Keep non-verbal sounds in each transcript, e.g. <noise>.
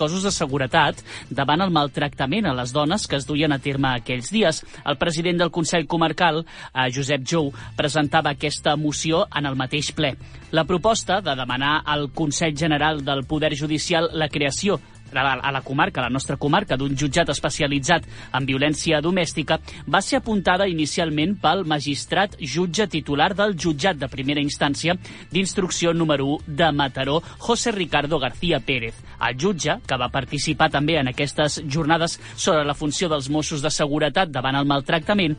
cossos de seguretat davant el maltractament a les dones que es duien a terme aquells dies. El president del Consell Comarcal, eh, Josep Jou, presentava aquesta moció en el mateix ple. La proposta de demanar al Consell General del Poder Judicial la creació a la comarca, a la nostra comarca, d'un jutjat especialitzat en violència domèstica, va ser apuntada inicialment pel magistrat jutge titular del jutjat de primera instància d'instrucció número 1 de Mataró, José Ricardo García Pérez. El jutge, que va participar també en aquestes jornades sobre la funció dels Mossos de Seguretat davant el maltractament,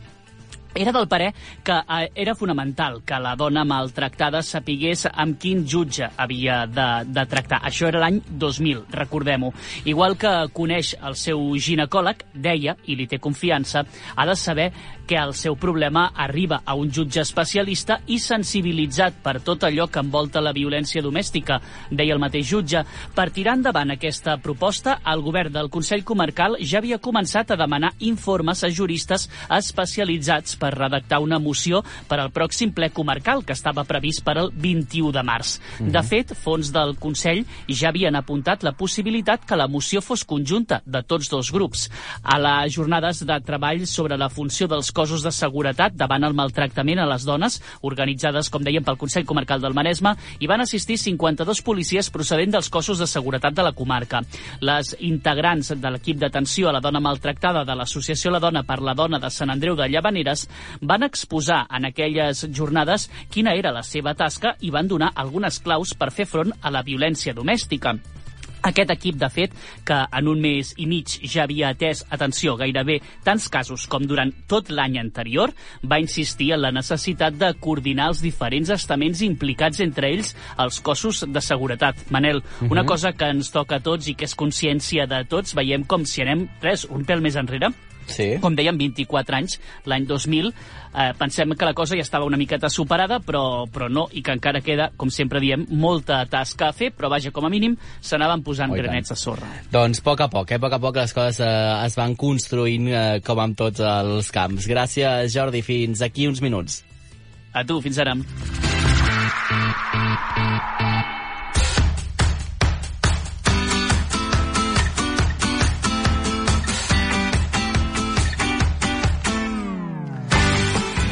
era del parer que eh, era fonamental que la dona maltractada sapigués amb quin jutge havia de, de tractar. Això era l'any 2000, recordem-ho. Igual que coneix el seu ginecòleg, deia, i li té confiança, ha de saber que el seu problema arriba a un jutge especialista i sensibilitzat per tot allò que envolta la violència domèstica, deia el mateix jutge. Per tirar endavant aquesta proposta, el govern del Consell Comarcal ja havia començat a demanar informes a juristes especialitzats per redactar una moció per al pròxim ple comarcal, que estava previst per al 21 de març. Mm -hmm. De fet, fons del Consell ja havien apuntat la possibilitat que la moció fos conjunta de tots dos grups. A les jornades de treball sobre la funció dels cossos de seguretat davant el maltractament a les dones, organitzades, com dèiem, pel Consell Comarcal del Maresme, hi van assistir 52 policies procedents dels cossos de seguretat de la comarca. Les integrants de l'equip d'atenció a la dona maltractada de l'Associació La Dona per la Dona de Sant Andreu de Llavaneres van exposar en aquelles jornades quina era la seva tasca i van donar algunes claus per fer front a la violència domèstica. Aquest equip, de fet, que en un mes i mig ja havia atès, atenció, gairebé tants casos com durant tot l'any anterior, va insistir en la necessitat de coordinar els diferents estaments implicats entre ells els cossos de seguretat. Manel, uh -huh. una mhm. cosa que ens toca a tots i que és consciència de tots, veiem com si anem, res, un pèl més enrere, Sí. Com dèiem, 24 anys, l'any 2000. Eh, pensem que la cosa ja estava una miqueta superada, però, però no, i que encara queda, com sempre diem, molta tasca a fer, però vaja, com a mínim, s'anaven posant oh, granets a sorra. Doncs a poc a poc, eh? a poc a poc les coses eh, es van construint eh, com amb tots els camps. Gràcies, Jordi, fins aquí uns minuts. A tu, fins ara.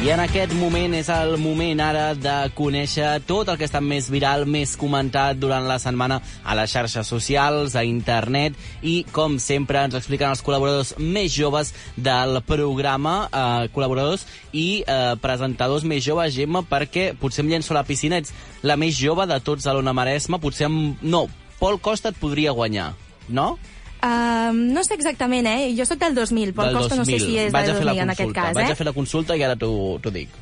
I en aquest moment és el moment ara de conèixer tot el que està més viral, més comentat durant la setmana a les xarxes socials, a internet i, com sempre, ens expliquen els col·laboradors més joves del programa, eh, col·laboradors i eh, presentadors més joves, Gemma, perquè potser em llenço a la piscina, ets la més jove de tots a l'Ona Maresma, potser amb... No, Pol Costa et podria guanyar, no? Uh, no sé exactament, eh? Jo sóc del 2000, Pol Costa 2000. no sé si és Vaig del 2000 en aquest cas, eh? Vaig a fer la consulta i ara t'ho dic.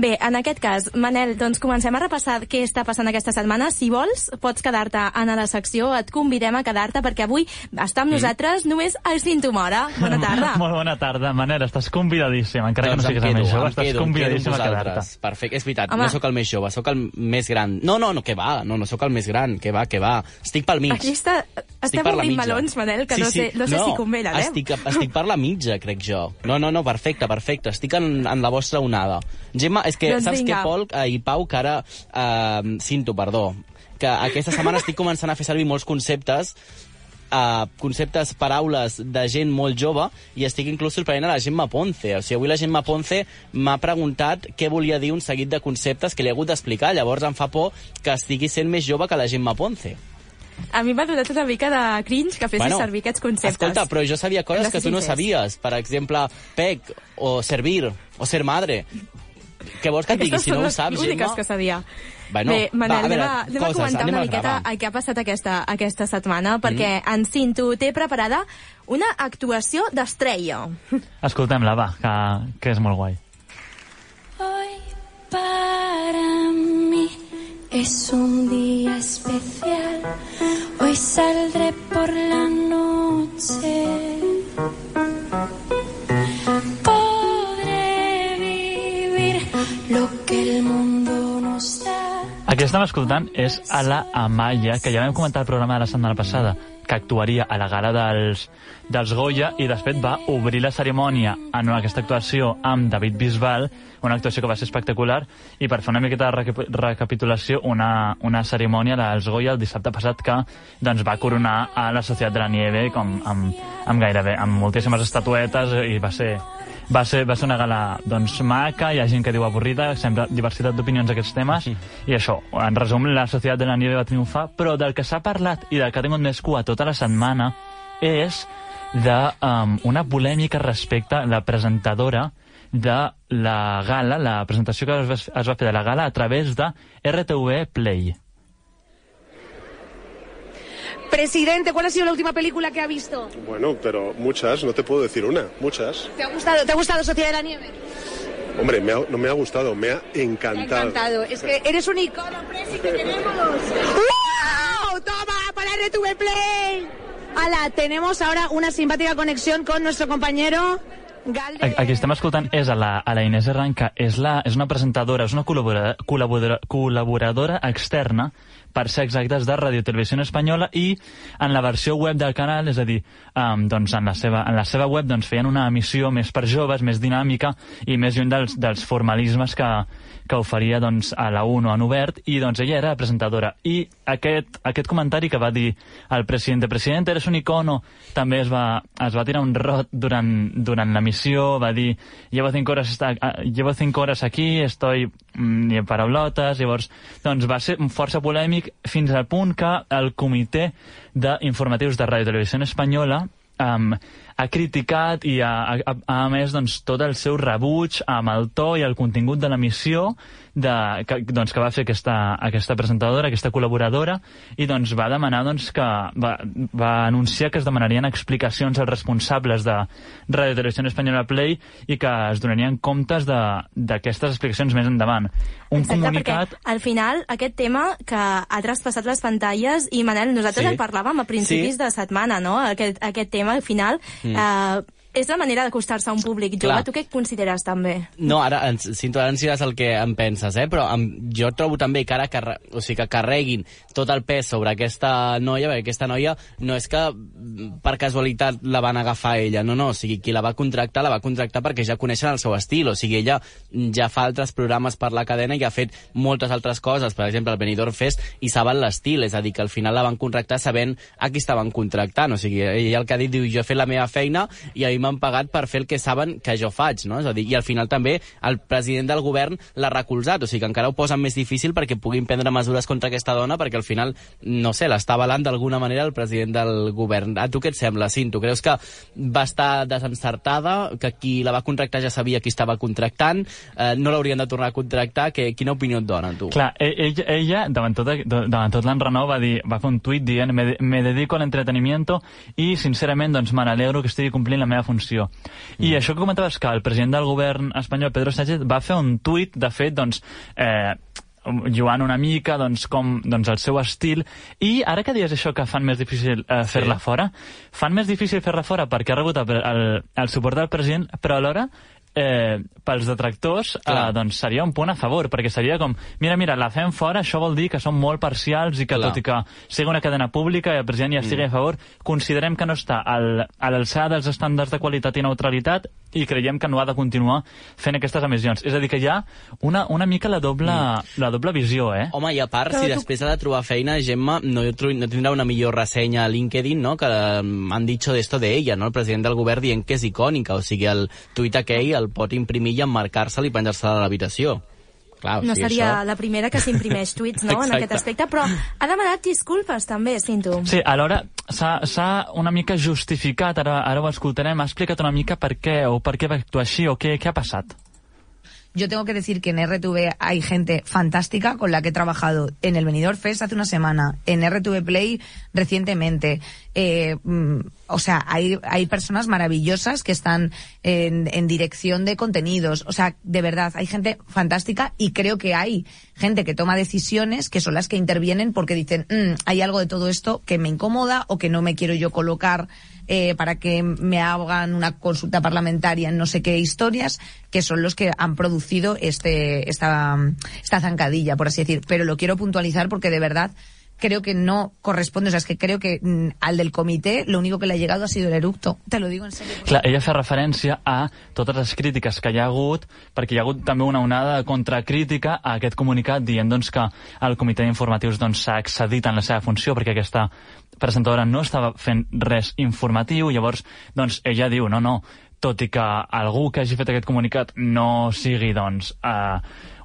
Bé, en aquest cas, Manel, doncs comencem a repassar què està passant aquesta setmana. Si vols, pots quedar-te en la secció, et convidem a quedar-te perquè avui està amb mm. nosaltres només el Cintomora. Bona <laughs> tarda. Molt bona tarda, Manel, estàs convidadíssim, encara doncs que no siguis el més jove, estàs quedo, convidadíssim a quedar-te. Perfecte, és veritat, Home. no sóc el més jove, sóc el més gran. No, no, no, que va, no, no sóc el més gran, que va, que va. Estic pel mig. Aquí està, estem obrint melons, Manel, que sí, no sé, no sé no, si convenen, eh? Estic, estic per la mitja, crec jo. No, no, no, perfecte, perfecte. Estic en, en la vostra onada. Gemma, és que, doncs saps vinga. què, Pol eh, i Pau, que ara... Eh, cinto, perdó. Que aquesta setmana estic començant a fer servir molts conceptes uh, conceptes, paraules de gent molt jove i estic inclús sorprenent a la Gemma Ponce. O sigui, avui la Gemma Ponce m'ha preguntat què volia dir un seguit de conceptes que li he hagut d'explicar. Llavors em fa por que estigui sent més jove que la Gemma Ponce. A mi m'ha donat una mica de cringe que fessis bueno, servir aquests conceptes. Escolta, però jo sabia coses que tu no sabies. Per exemple, pec, o servir, o ser madre. Què vols que et digui? Si no ho saps, Gemma... úniques que sabia. Bueno, Bé, Manel, va, a veure, anem, a, anem coses, a comentar anem una miqueta el que ha passat aquesta, aquesta setmana, perquè mm. en Cinto té preparada una actuació d'estrella. Escoltem-la, va, que, que és molt guai. Hoy para mí es un día especial Hoy saldré por la noche lo que el mundo nos da. El que estem escoltant és a la Amaya, que ja vam comentar al programa de la setmana passada, que actuaria a la gala dels, dels Goya i després va obrir la cerimònia en aquesta actuació amb David Bisbal, una actuació que va ser espectacular i per fer una miqueta de recapitulació una, una cerimònia dels Goya el dissabte passat que doncs, va coronar a la Societat de la Nieve com, amb, amb gairebé amb moltíssimes estatuetes i va ser va ser, va ser una gala doncs, maca, hi ha gent que diu avorrida, sempre diversitat d'opinions d'aquests temes, sí. i això, en resum, la Societat de la Nieve va triomfar, però del que s'ha parlat i del que ha tingut més cua tota la setmana és d'una um, polèmica respecte a la presentadora de la gala, la presentació que es va, es va fer de la gala a través de RTV Play. Presidente, ¿cuál ha sido la última película que ha visto? Bueno, pero muchas, no te puedo decir una, muchas. ¿Te ha gustado, ¿te ha gustado Sociedad de la Nieve? Hombre, me ha, no me ha gustado, me ha encantado. encantado. Es que eres un icono, Presi, que tenemos. ¡Wow! ¡Toma! ¡Para RTV Play! Ala, tenemos ahora una simpática conexión con nuestro compañero Galde... Aquí estem escoltant és a la, a la Inés Herran, que és, la, és una presentadora, és una col·laboradora, col·laboradora, col·laboradora externa per ser exactes, de Radio Televisió Espanyola i en la versió web del canal, és a dir, um, doncs en, la seva, en la seva web doncs, feien una emissió més per joves, més dinàmica i més lluny dels, dels formalismes que, que oferia doncs, a la 1 en obert i doncs ella era presentadora. I aquest, aquest comentari que va dir el president, president, eres un icono, també es va, es va tirar un rot durant, durant l'emissió, va dir llevo 5 hores, llevo cinco hores aquí, estoy mm, en paraulotes, llavors doncs va ser força polèmic fins al punt que el comitè d'informatius de Ràdio Televisió Espanyola um, ha criticat i ha, ha, ha emès doncs, tot el seu rebuig amb el to i el contingut de l'emissió de, que, doncs, que va fer aquesta, aquesta presentadora, aquesta col·laboradora, i doncs, va demanar doncs, que va, va anunciar que es demanarien explicacions als responsables de Radio Televisió Espanyola Play i que es donarien comptes d'aquestes explicacions més endavant. Un Exacte, comunicat... al final aquest tema que ha traspassat les pantalles i Manel, nosaltres sí. en parlàvem a principis sí. de setmana, no? Aquest, aquest tema al final mm. Eh, és la manera d'acostar-se a un públic jove. Clar. Tu què consideres també? No, ara, Cinto, ara ens diràs el que em penses, eh? però em, jo trobo també que ara carre... o sigui, que carreguin tot el pes sobre aquesta noia, perquè aquesta noia no és que per casualitat la van agafar ella, no, no, o sigui, qui la va contractar, la va contractar perquè ja coneixen el seu estil, o sigui, ella ja fa altres programes per la cadena i ha fet moltes altres coses, per exemple, el Benidorm Fest, i saben l'estil, és a dir, que al final la van contractar sabent a qui estaven contractant, o sigui, ella el que ha dit, diu, jo he fet la meva feina i m'han pagat per fer el que saben que jo faig, no? És a dir, i al final també el president del govern l'ha recolzat, o sigui que encara ho posen més difícil perquè puguin prendre mesures contra aquesta dona, perquè al final, no sé, l'està avalant d'alguna manera el president del govern. A tu què et sembla, Cint? Tu creus que va estar desencertada, que qui la va contractar ja sabia qui estava contractant, eh, no l'haurien de tornar a contractar? Que, quina opinió et dona, tu? Clar, e, ella, ella davant tot, davant tot l'enrenou, va, dir, va fer un tuit dient me, me dedico al entretenimiento i, sincerament, doncs me n'alegro que estigui complint la meva funció. I mm. això que comentaves que el president del govern espanyol, Pedro Sánchez, va fer un tuit, de fet, doncs, eh, jugant una mica doncs, com doncs, el seu estil i ara que dius això que fan més difícil eh, fer-la sí. fora fan més difícil fer-la fora perquè ha rebut el, el, el suport del president però alhora eh, pels detractors eh, doncs seria un punt a favor, perquè seria com mira, mira, la fem fora, això vol dir que som molt parcials i que Clar. tot i que sigui una cadena pública i el president ja estigui mm. a favor, considerem que no està al, a l'alçada dels estàndards de qualitat i neutralitat i creiem que no ha de continuar fent aquestes emissions. És a dir, que hi ha una, una mica la doble, mm. la doble visió, eh? Home, i a part, Però si tu... després ha de trobar feina, Gemma no, no tindrà una millor ressenya a LinkedIn, no?, que um, han dit d'esto de ella, no?, el president del govern dient que és icònica, o sigui, el tuit aquell el pot imprimir i emmarcar-se'l i penjar-se a l'habitació. Clar, no sí, seria això... la primera que s'imprimeix tuits no, en <laughs> aquest aspecte, però ha demanat disculpes també, Cinto. Sí, alhora s'ha una mica justificat, ara, ara ho escoltarem, ha explicat una mica per què o per què va actuar així o què, què ha passat. Yo tengo que decir que en RTV hay gente fantástica con la que he trabajado en el Venidor Fest hace una semana, en RTV Play recientemente. Eh, mm, o sea, hay, hay personas maravillosas que están en, en dirección de contenidos. O sea, de verdad, hay gente fantástica y creo que hay gente que toma decisiones que son las que intervienen porque dicen, mm, hay algo de todo esto que me incomoda o que no me quiero yo colocar eh, para que me hagan una consulta parlamentaria en no sé qué historias, que son los que han producido este, esta, esta zancadilla, por así decir. Pero lo quiero puntualizar porque de verdad creo que no corresponde, o sea, es que creo que mm, al del comité lo único que le ha llegado ha sido el eructo. Te lo digo en serio. Clar, ella fa referència a totes les crítiques que hi ha hagut, perquè hi ha hagut també una onada de contracrítica a aquest comunicat dient doncs, que el comitè d'informatius doncs, s'ha doncs, excedit en la seva funció perquè aquesta presentadora no estava fent res informatiu, llavors doncs, ella diu, no, no, tot i que algú que hagi fet aquest comunicat no sigui doncs, eh,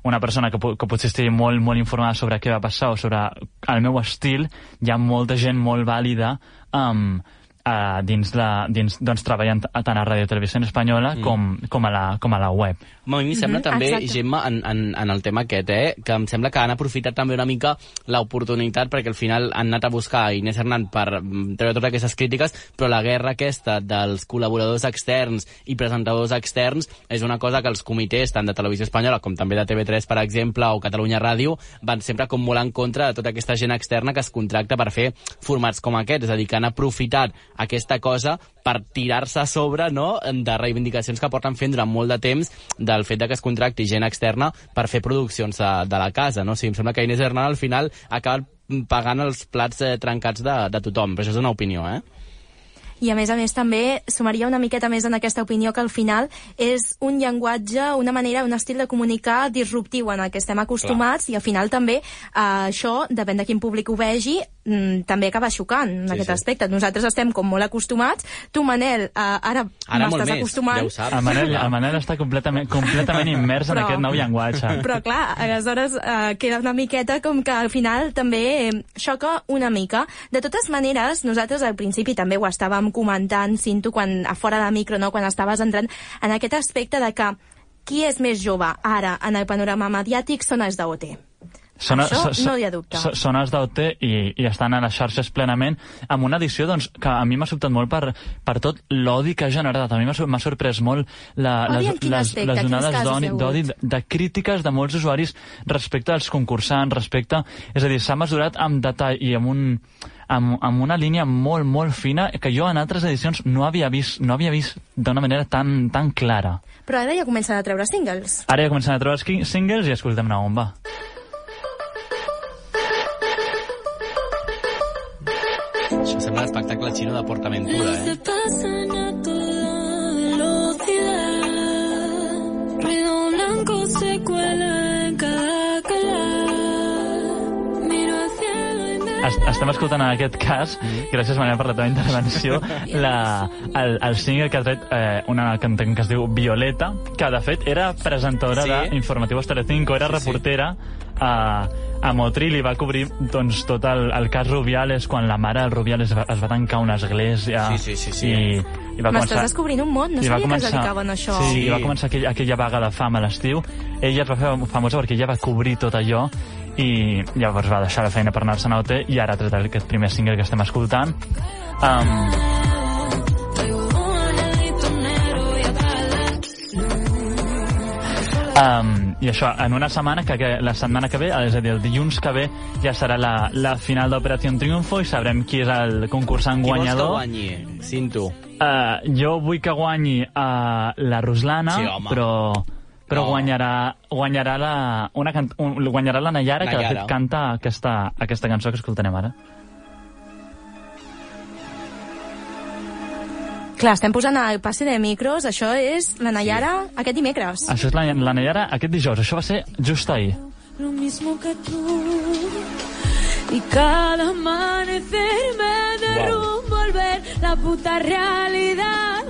una persona que, que potser estigui molt, molt informada sobre què va passar o sobre el meu estil, hi ha molta gent molt vàlida um, uh, dins, la, dins doncs, treballant tant a Ràdio Televisió Espanyola mm. com, com, a la, com a la web. A mi em sembla mm -hmm, també, exacte. Gemma, en, en, en el tema aquest, eh, que em sembla que han aprofitat també una mica l'oportunitat perquè al final han anat a buscar Inés Hernán per mm, treure totes aquestes crítiques, però la guerra aquesta dels col·laboradors externs i presentadors externs és una cosa que els comitès, tant de Televisió Espanyola com també de TV3, per exemple, o Catalunya Ràdio, van sempre com molt en contra de tota aquesta gent externa que es contracta per fer formats com aquests, és a dir, que han aprofitat aquesta cosa per tirar-se a sobre no, de reivindicacions que porten fent durant molt de temps del fet de que es contracti gent externa per fer produccions de, de la casa. No? O sigui, em sembla que Inés Hernán al final acaba pagant els plats eh, trencats de, de tothom, però això és una opinió, eh? i a més a més també sumaria una miqueta més en aquesta opinió que al final és un llenguatge, una manera, un estil de comunicar disruptiu en el que estem acostumats Clar. i al final també eh, això, depèn de quin públic ho vegi, també acaba xocant en sí, aquest sí. aspecte. Nosaltres estem com molt acostumats. Tu, Manel, eh, ara, ara m'estàs acostumant. Ja ho saps. El Manel, el Manel està completament, completament immers però, en aquest nou llenguatge. Però clar, aleshores eh, queda una miqueta com que al final també xoca una mica. De totes maneres, nosaltres al principi també ho estàvem comentant, Cinto, quan, a fora de micro, no? quan estaves entrant en aquest aspecte de que qui és més jove ara en el panorama mediàtic són els d'OT. Són, Això so, no hi ha dubte. So, són els d'OT i, i estan a les xarxes plenament amb una edició doncs, que a mi m'ha sobtat molt per, per tot l'odi que ha generat. A mi m'ha sorprès molt la, les, les, les onades d'odi, de, de crítiques de molts usuaris respecte als concursants, respecte... És a dir, s'ha mesurat amb detall i amb un amb, amb una línia molt, molt fina que jo en altres edicions no havia vist, no havia vist d'una manera tan, tan clara. Però ara ja comencen a treure singles. Ara ja comencen a treure singles i escoltem una bomba. Això sembla l'espectacle xino de PortAventura, eh? Ruido blanco se cuela en cada estem escoltant en aquest cas, mm. gràcies Manel per la teva intervenció, <laughs> la, el, el single que ha tret eh, una cantant que es diu Violeta, que de fet era presentadora sí. d'Informativos Telecinco, era sí, reportera sí. A, a Motril i va cobrir doncs, tot el, el cas Rubiales quan la mare del Rubiales es va, es va tancar una església sí, sí, sí, sí. i, i va M'estàs començar... descobrint un món, no sabia començar... que es dedicaven a això. Sí, sí, i va començar aquella, aquella vaga de fam a l'estiu. Ella es va fer famosa perquè ella va cobrir tot allò i llavors va deixar la feina per anar-se'n a OT i ara ha tret aquest primer single que estem escoltant um, um, i això, en una setmana que, que la setmana que ve, és a dir, el dilluns que ve ja serà la, la final d'Operació Triunfo i sabrem qui és el concursant guanyador qui vols que guanyi? Cinto uh, jo vull que guanyi uh, la Ruslana sí, però però no. guanyarà, guanyarà, la, una un, guanyarà la Nayara, Nayara, que de fet canta aquesta, aquesta cançó que escoltarem ara. Clar, estem posant el passe de micros, això és la Nayara sí. aquest dimecres. Això és la, la Nayara aquest dijous, això va ser just ahir. Lo mismo que tú Y cada amanecer me derrumbo al ver la puta realidad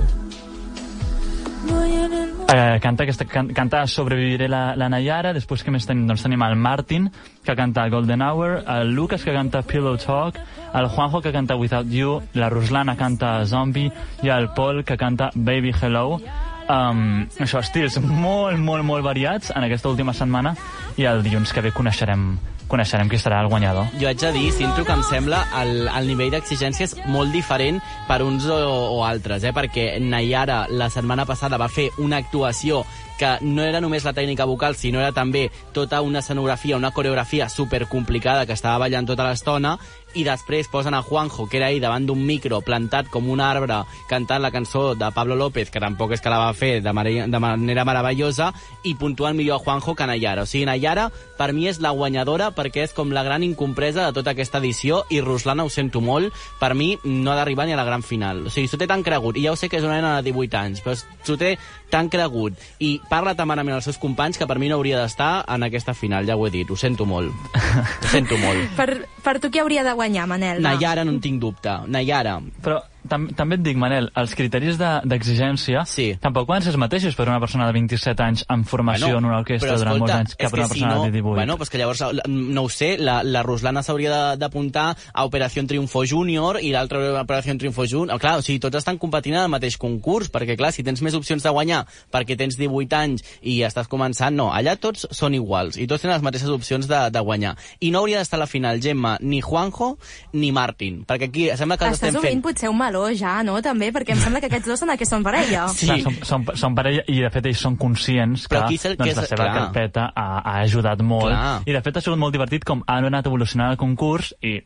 Eh, canta, aquesta, can, canta Sobreviviré la, la Nayara, després que més tenim? Doncs tenim el Martin, que canta Golden Hour, el Lucas, que canta Pillow Talk, el Juanjo, que canta Without You, la Ruslana canta Zombie, i el Paul, que canta Baby Hello. Um, això, estils molt, molt, molt variats en aquesta última setmana, i el dilluns que ve coneixerem coneixerem qui serà el guanyador. Jo haig de dir, Cinto, que em sembla el, el nivell d'exigències molt diferent per uns o, o altres, eh? perquè Nayara la setmana passada va fer una actuació que no era només la tècnica vocal, sinó era també tota una escenografia, una coreografia super complicada que estava ballant tota l'estona i després posen a Juanjo, que era ell davant d'un micro, plantat com un arbre, cantant la cançó de Pablo López, que tampoc és que la va fer de, mare, de manera meravellosa, i puntuant millor a Juanjo que Nayara. O sigui, Nayara, per mi, és la guanyadora perquè és com la gran incompresa de tota aquesta edició i Ruslana, ho sento molt, per mi no ha d'arribar ni a la gran final. O sigui, s'ho té tan cregut, i ja ho sé que és una nena de 18 anys, però s'ho té tan cregut i parla tan malament als seus companys que per mi no hauria d'estar en aquesta final, ja ho he dit, ho sento molt. Ho sento molt. <laughs> Per, per tu qui hauria de guanyar, Manel? Va. Nayara no en tinc dubte. Nayara. Però tam també et dic, Manel, els criteris de- d'exigència Sí. tampoc poden ser els mateixos per una persona de 27 anys amb formació en una orquestra però durant molts escolta, anys que per una si persona no, de 18. Bueno, pues que llavors, no ho sé, la, la Ruslana s'hauria de- d'apuntar a Operació Triunfo Júnior i l'altra a Operació Triunfo Júnior. Clar, o sigui, tots estan competint en el mateix concurs, perquè clar, si tens més opcions de guanyar perquè tens 18 anys i estàs començant, no, allà tots són iguals i tots tenen les mateixes opcions de, de guanyar. I no hauria d'estar a la final, Gemma, ni Juanjo ni Martín, perquè aquí sembla que els Estàs estem obrint fent... potser un meló ja, no? També, perquè em sembla que aquests dos són que són parella. Sí. Clar, són, són, són parella i de fet ells són conscients que Però és el que doncs, la és- seva clar. carpeta ha, ha ajudat molt Clar. i de fet ha sigut molt divertit com han anat evolucionant el concurs i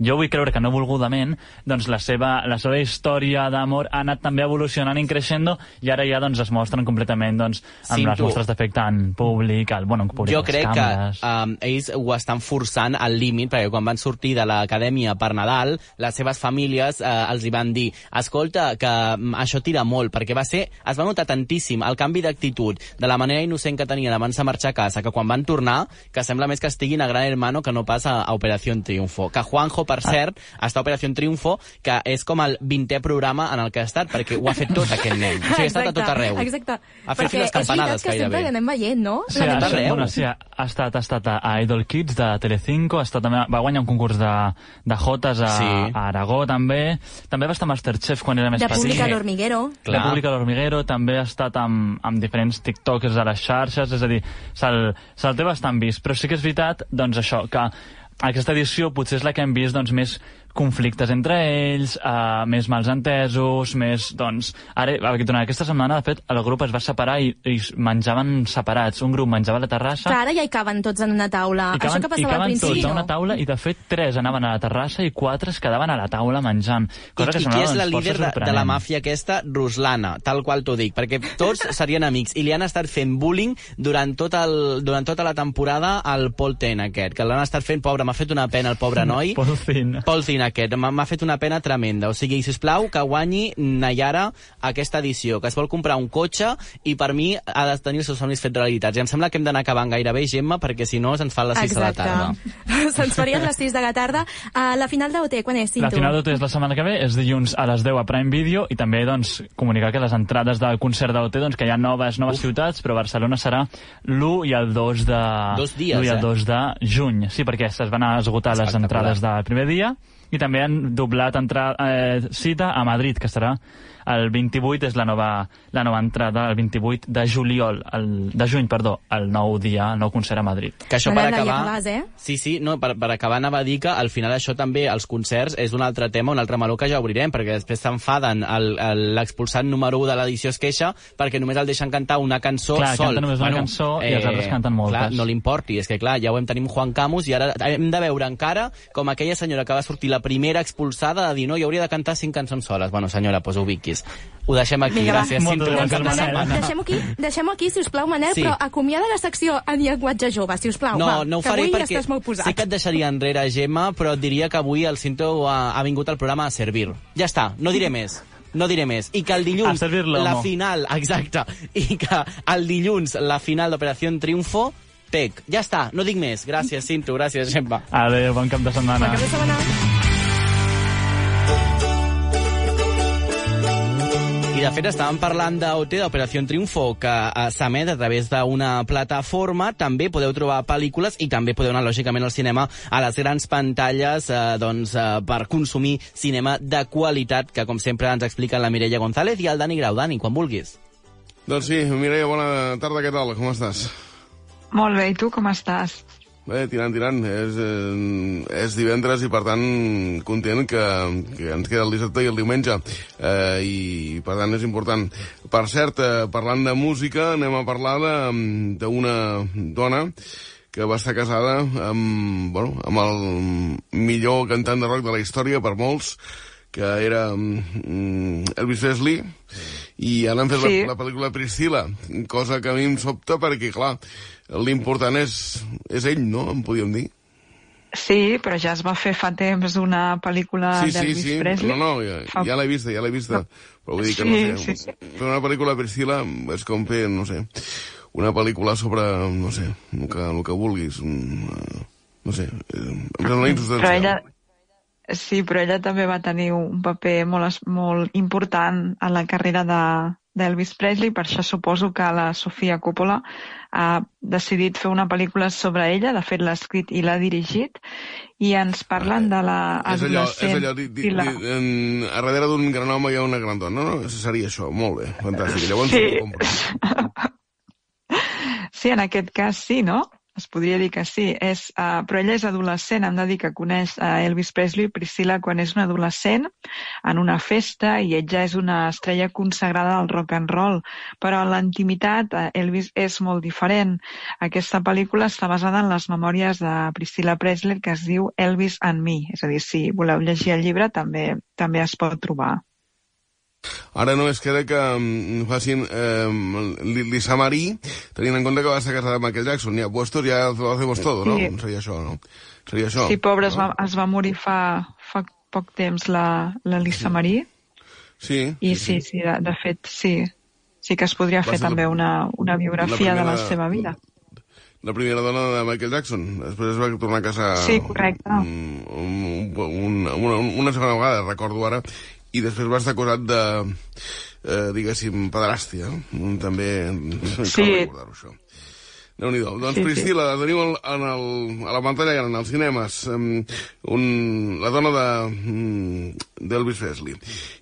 jo vull creure que no volgudament doncs la seva, la seva història d'amor ha anat també evolucionant i creixent i ara ja doncs es mostren completament doncs, amb Sí, les mostres d'efecte en públic, el, bueno, en públic, Jo crec càmeres. que um, ells ho estan forçant al límit, perquè quan van sortir de l'acadèmia per Nadal, les seves famílies uh, els hi van dir escolta, que um, això tira molt, perquè va ser, es va notar tantíssim el canvi d'actitud, de la manera innocent que tenien abans de marxar a casa, que quan van tornar, que sembla més que estiguin a Gran Hermano que no pas a, a Operació Triunfo. Que Juanjo, per cert, està Operació Triunfo, que és com el 20è programa en el que ha estat, perquè ho ha fet tot aquest nen. O sigui, ha estat a tot arreu. Exacte. Ha fet Perquè les campanades, és veritat que sempre gairebé. l'anem veient, no? Sí, L'anem ha, arreu. bueno, sí, ha, estat, ha estat a, a Idol Kids de Telecinco, ha estat, també, va guanyar un concurs de, de Jotes a, Sí. a Aragó, també. També va estar a Masterchef quan era més De petit. Pública a l'Hormiguero. La Pública l'Hormiguero també ha estat amb, amb diferents tiktokers a les xarxes, és a dir, se'l se té bastant vist. Però sí que és veritat, doncs això, que aquesta edició potser és la que hem vist doncs, més conflictes entre ells, uh, més mals entesos, més, doncs... Ara, durant aquesta setmana, de fet, el grup es va separar i, i menjaven separats. Un grup menjava a la terrassa Que ara ja hi caben tots en una taula. i Això caben, que i passava al caben principi, tots a una taula i de fet tres anaven a la terrassa i quatre es quedaven a la taula menjant. I, Cosa que I qui és la doncs, líder de, de la màfia aquesta? Ruslana, tal qual t'ho dic, perquè tots <laughs> serien amics i li han estat fent bullying durant, tot el, durant tota la temporada al Paul Ten aquest, que l'han estat fent, pobre, m'ha fet una pena el pobre <laughs> noi. Paul Thin. Paul Thin aquest, m'ha fet una pena tremenda. O sigui, sisplau, que guanyi Nayara aquesta edició, que es vol comprar un cotxe i per mi ha de tenir els seus somnis fets realitats. I em sembla que hem d'anar acabant gairebé, Gemma, perquè si no se'ns fan les 6 <laughs> de la tarda. Se'ns farien les 6 de la tarda. Uh, la final d'OT, quan és, Cinto? La final d'OT és la setmana que ve, és dilluns a les 10 a Prime Video i també doncs, comunicar que les entrades del concert d'OT doncs, que hi ha noves noves ciutats, però Barcelona serà l'1 i el 2 de... Dos dies, l'1 i el eh? 2 de juny. Sí, perquè es van a esgotar les entrades del primer dia i també han doblat entra, eh, cita a Madrid, que estarà el 28 és la nova, la nova entrada, el 28 de juliol, el, de juny, perdó, el nou dia, el nou concert a Madrid. Que això per acabar... acabes, eh? Sí, sí, no, per, per acabar anava a dir que al final això també, els concerts, és un altre tema, un altre meló que ja obrirem, perquè després s'enfaden, l'expulsat número 1 de l'edició es queixa perquè només el deixen cantar una cançó Clar, sol. canta només una cançó i els altres canten moltes. Clar, no li importi, és que clar, ja ho hem tenim Juan Camus i ara hem de veure encara com aquella senyora que va sortir la primera expulsada de dir no, jo hauria de cantar cinc cançons soles. Bueno, senyora, doncs ubiquis. Ho deixem aquí, Vinga, gràcies. Moltes Cinto, gràcies, Manel. Deixem-ho aquí, deixem aquí, si us plau, Manel, Sí. però acomiada la secció en llenguatge jove, si us plau. No, va, no ho que faré avui perquè estàs molt posat. sé que et deixaria enrere, Gemma, però et diria que avui el Cinto ha, ha vingut al programa a servir. Ja està, no diré més. No diré més. I que el dilluns, la final, <laughs> exacte, i que el dilluns, la final d'Operació Triunfo, pec. Ja està, no dic més. Gràcies, Cinto, gràcies, Gemma. Adéu, bon cap de setmana. Cap de setmana. I de fet estàvem parlant d'OT, d'Operació Triunfo, que eh, s'emet a través d'una plataforma. També podeu trobar pel·lícules i també podeu anar, lògicament, al cinema a les grans pantalles eh, doncs, eh, per consumir cinema de qualitat, que com sempre ens expliquen la Mireia González i el Dani Grau. Dani, quan vulguis. Doncs sí, Mireia, bona tarda, què tal? Com estàs? Molt bé, i tu com estàs? Bé, tirant, tirant. És, eh, és divendres i, per tant, content que, que ens queda el dissabte i el diumenge. Eh, I, per tant, és important. Per cert, eh, parlant de música, anem a parlar d'una dona que va estar casada amb, bueno, amb el millor cantant de rock de la història per molts, que era mm, Elvis Presley, i ara han fet sí. la, la pel·lícula Priscilla, cosa que a mi em sobta perquè, clar, l'important és, és ell, no?, em podíem dir. Sí, però ja es va fer fa temps una pel·lícula sí, d'Elvis sí, sí. Presley. No, no, ja, Fa- ja l'he vista, ja l'he vista. Però vull dir que Sí, no sé, sí, sí. una pel·lícula Priscila és com fer, no sé, una pel·lícula sobre, no sé, el que, el que vulguis. Un, eh, no sé, em sembla Però insubstancial. ella, sí, però ella també va tenir un paper molt, molt important en la carrera de d'Elvis Presley, per això suposo que la Sofia Coppola ha decidit fer una pel·lícula sobre ella, de fet l'ha escrit i l'ha dirigit, i ens parlen de la És allò, és allò, di, di, la... di, en, a darrere d'un gran home hi ha una gran dona. No, no, seria això, molt bé, fantàstic. Llavors Sí. ho compro. <laughs> Sí, en aquest cas sí, no? Es podria dir que sí. És, uh, però ella és adolescent, hem de dir que coneix uh, Elvis Presley, Priscilla, quan és una adolescent, en una festa, i ell ja és una estrella consagrada del rock and roll. Però en la intimitat, uh, Elvis és molt diferent. Aquesta pel·lícula està basada en les memòries de Priscilla Presley, que es diu Elvis and Me. És a dir, si voleu llegir el llibre, també també es pot trobar. Ara només queda que mm, facin eh, Lisa Marie, tenint en compte que va estar casada amb Michael Jackson. Ja puestos ja lo hacemos todo, no? Sí. Seria això, no? Seria això. Sí, pobre, es no? va, es va morir fa, fa poc temps la, la Lisa Marie. Sí, I sí, sí, de, de fet, sí. Sí que es podria Va fer ser la- també una, una biografia de la primera- seva vida. la primera dona de Michael Jackson. Després es va tornar a casar... Sí, correcte. Un, un, un, una, una segona vegada, recordo ara, i després va estar acusat de, eh, diguéssim, pederàstia. Mm, També Sí. cal recordar-ho, això. déu nhi Doncs Sí, sí. Priscila, la tenim al- en el, a la pantalla gran, als cinemes, um, un, la dona de mm, d'Elvis Presley.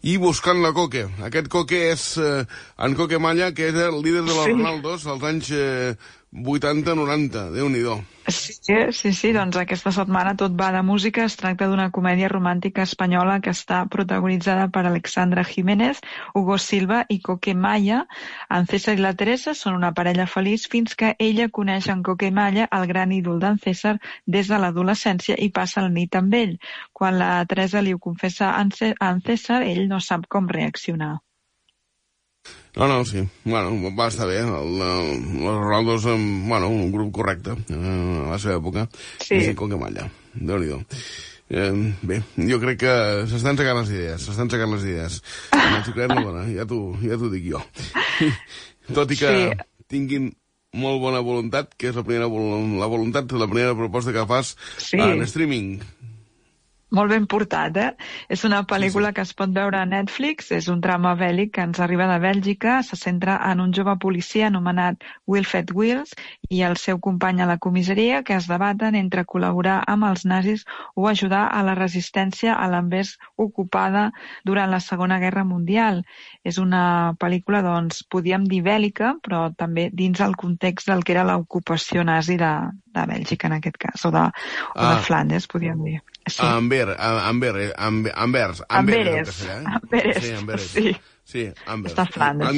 I buscant la Coque. Aquest Coque és eh, en Coque Malla, que és el líder de los Sí. Ronaldos als anys eh, 80-90. déu nhi Sí, sí, sí, doncs aquesta setmana tot va de música. Es tracta d'una comèdia romàntica espanyola que està protagonitzada per Alexandra Jiménez, Hugo Silva i Coque Maya. En César i la Teresa són una parella feliç fins que ella coneix en Coque Maya, el gran ídol d'en César, des de l'adolescència i passa la nit amb ell. Quan la Teresa li ho confessa a en César, ell no sap com reaccionar. No, no, sí. Bueno, va estar bé. El, el, los Ronaldos, bueno, un grup correcte eh, a la seva època. Sí. I com que malla. déu nhi eh, Bé, jo crec que s'estan segant les idees, s'estan segant les idees. El xiclet no dona, ja t'ho ja dic jo. <laughs> Tot i que Sí. tinguin molt bona voluntat, que és la primera, la voluntat, la primera proposta que fas Sí. en streaming. Molt ben portat, eh? És una pel·lícula que es pot veure a Netflix, és un drama bèl·lic que ens arriba de Bèlgica, se centra en un jove policia anomenat Wilfred Wills i el seu company a la comissaria que es debaten entre col·laborar amb els nazis o ajudar a la resistència a l'envers ocupada durant la Segona Guerra Mundial. És una pel·lícula, doncs, podíem dir bèl·lica, però també dins el context del que era l'ocupació nazi de, de Bèlgica, en aquest cas, o de, o Ah. de Flandes, podríem dir. Sí. Amber, a- Amber, eh, Amber, Ambers, Amberes. és el castellà, eh? Amberes, Sí, Amberes. sí. Sí, Amber. Està a Flandes,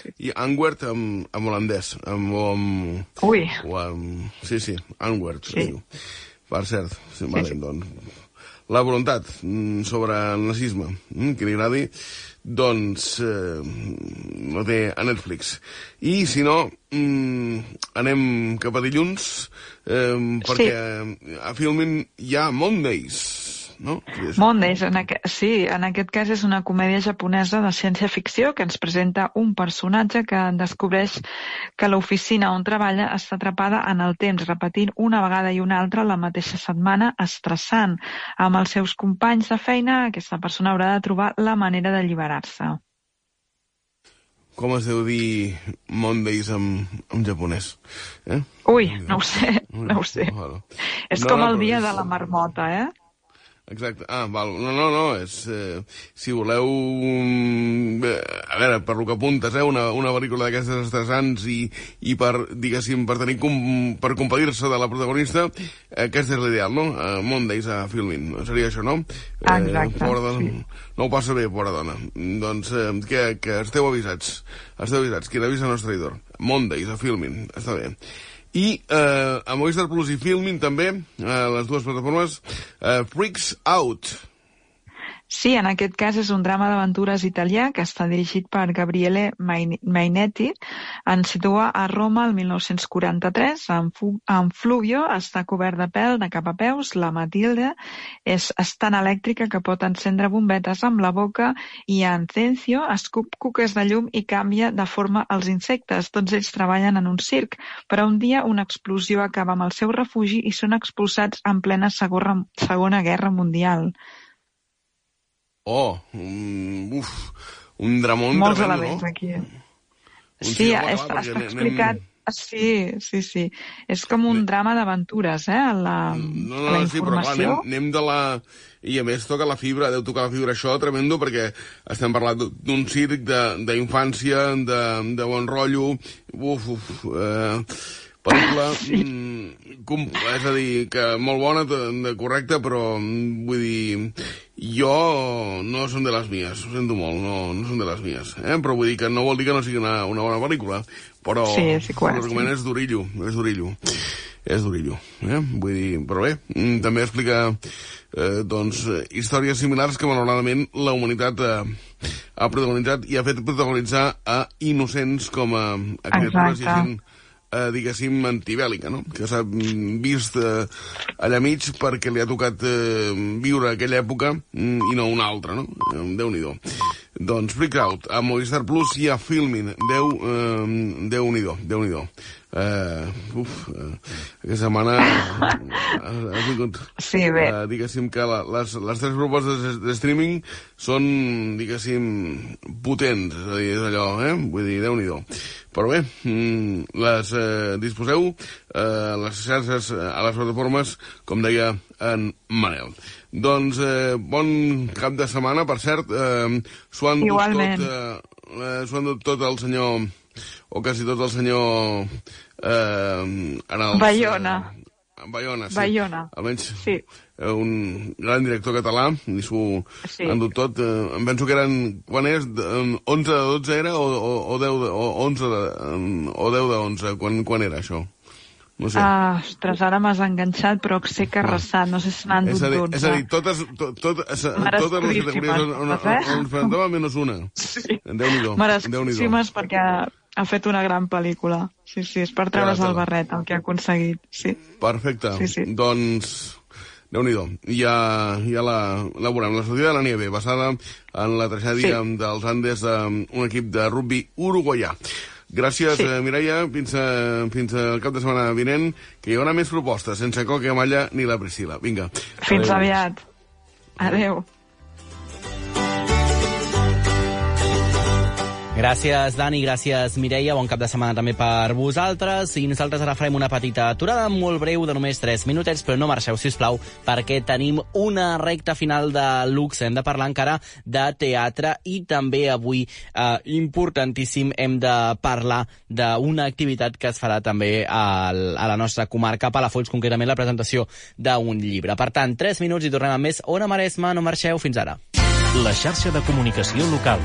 sí. I Antwerp amb, amb holandès, amb, o amb, Ui, o amb... Sí, sí, Antwerp, Sí. sí. diu. Per cert, sí, vale, doncs, la voluntat mm, sobre el nazisme, mm, que li agradi, doncs eh, no té a Netflix. I, si no, mm, anem cap a dilluns, eh, perquè a Filmin hi ha Mondays, no? És- Mondays, en aqu... sí, en aquest cas és una comèdia japonesa de ciència-ficció que ens presenta un personatge que descobreix que l'oficina on treballa està atrapada en el temps, repetint una vegada i una altra la mateixa setmana, estressant. Amb els seus companys de feina, aquesta persona haurà de trobar la manera d'alliberar-se. Com es deu dir Mondays en, en japonès? Eh? Ui, no ho sé, no ho sé. És No, com no, el dia és- de la marmota, eh? Exacte. Ah, val. No, no, no, és... Eh, si voleu... mm, eh, a veure, per lo que apuntes, eh, una, una pel·lícula d'aquestes estressants i, i per, diguéssim, per tenir com, per compadir-se de la protagonista, eh, aquest és l'ideal, no? Uh, Mondays a Filmin. Seria això, no? Exacte, pobra dona, sí. No ho passa bé, pobra dona. Doncs eh, que, que esteu avisats. Esteu avisats. Qui l'avisa no és traïdor. Mondays a Filmin. Està bé. I eh, a Movistar Plus i Filmin també, eh, les dues plataformes, eh, Freaks Out, Sí, en aquest cas és un drama d'aventures italià que està dirigit per Gabriele Mainetti. Ens situa a Roma el 1943. En, en Fluvio està cobert de pèl de cap a peus. La Matilde és, és tan elèctrica que pot encendre bombetes amb la boca i en Cencio escup cuques de llum i canvia de forma als insectes. Tots ells treballen en un circ, però un dia una explosió acaba amb el seu refugi i són expulsats en plena Segona, segona Guerra Mundial. Oh, um, uf, un dramón Molts tremendo, elements no? aquí. Un Sí, cinema, està, clar, està explicat... Sí, sí, sí. És com un drama d'aventures, eh? La, No, la no, sí, però clar, informació. anem, anem de la... I a més toca la fibra, deu tocar la fibra això, tremendo, perquè estem parlant d'un circ de- d'infància, de, de bon rotllo, uf, uf, eh, pel·lícula, <laughs> mm, com, és a dir, que molt bona, de, correcta, però mm, vull dir, jo no són de les mies, ho sento molt, no, no són de les mies, eh? però vull dir que no vol dir que no sigui una, una bona pel·lícula, però Sí, sí és, l'argument és d'orillo, és d'orillo és d'orillo, eh? Vull dir, però bé, mm, també explica eh, doncs, històries similars que malauradament la humanitat eh, ha protagonitzat i ha fet protagonitzar a innocents com a, a criatures i Exacte. gent eh, diguéssim, antibèl·lica, no? que s'ha vist eh, allà mig perquè li ha tocat eh, viure aquella època mm, i no una altra, no? Eh, Déu-n'hi-do. Doncs Freak Out, a Movistar Plus i a Filmin. Déu, eh, Déu-n'hi-do, Déu-n'hi-do. Eh, uf, eh, aquesta setmana eh, ha vingut... Sí, bé. Eh, diguéssim que la, les, les tres propostes de, de streaming són, diguéssim, potents, és a dir, és allò, eh? Vull dir, déu-n'hi-do. Però bé, mm, les eh, disposeu eh, a les xarxes, eh, a les plataformes, com deia en Manel. Doncs eh, bon cap de setmana, per cert, eh, s'ho han dut Igualment. tot, eh, eh, han dut tot el senyor, o quasi tot el senyor... Eh, en els, Bayona. Eh, Bayona, sí. Bayona. Almenys Sí. eh, un gran director català, i s'ho Sí. han dut tot. Eh, em penso que eren, quan és, de- 11 de 12 era, o, o, o 10 de, o 11 de, o 10 de 11, quan, quan era això? No sé. Ah, ostres, ara m'has enganxat, però sé que arrasat, no sé si n'han dut dir, 12. és a dir, totes, to, tot, totes les categories on, on, on, eh? on enfrontava menys una. Sí. Déu-n'hi-do. Déu-n'hi-do. Merescudíssimes perquè ha, ha fet una gran pel·lícula. Sí, sí, és per treure's el barret, el que ha aconseguit. Sí. Perfecte. Sí, sí. Doncs, déu nhi ja, ja la, la veurem. La sortida de la nieve, basada en la tragèdia Sí. dels Andes d'un equip de rugby uruguaià. Gràcies, Sí. eh, Mireia. Fins, a, fins al cap de setmana vinent, que hi haurà més propostes, sense Coque Malla ni la Priscila. Vinga. Fins Adéu. aviat. Adéu. Gràcies, Dani, gràcies, Mireia. Bon cap de setmana també per vosaltres. I nosaltres ara farem una petita aturada molt breu de només 3 minutets, però no marxeu, si us plau, perquè tenim una recta final de luxe. Hem de parlar encara de teatre i també avui, eh, importantíssim, hem de parlar d'una activitat que es farà també al, a la nostra comarca, a Palafolls, concretament la presentació d'un llibre. Per tant, 3 minuts i tornem amb més Ona Maresma. No marxeu, fins ara. La xarxa de comunicació local.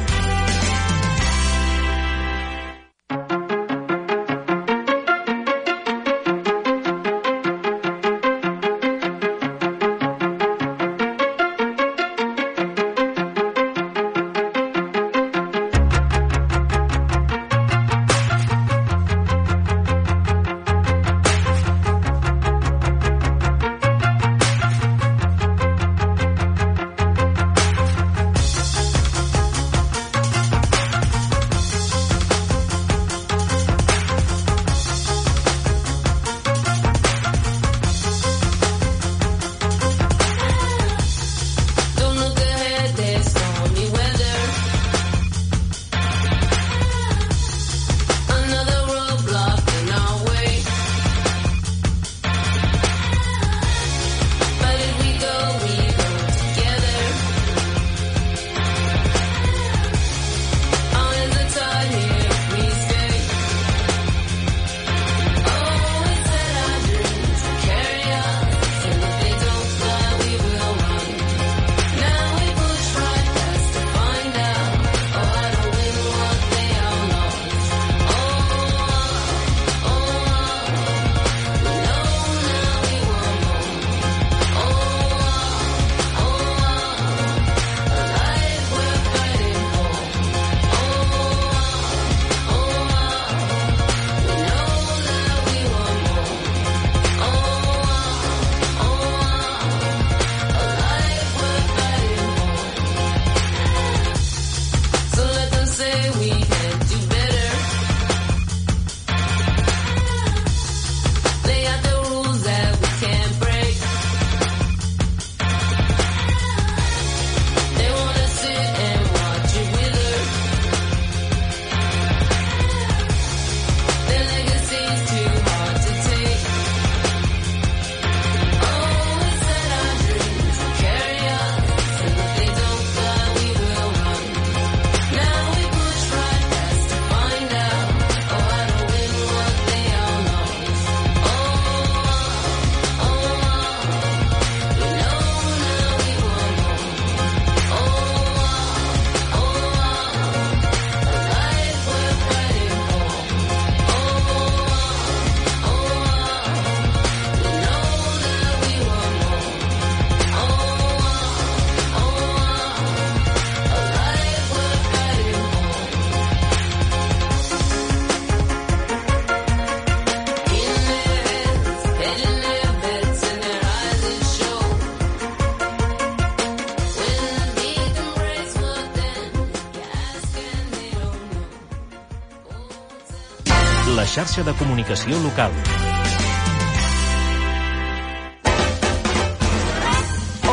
Xarxa de comunicació local.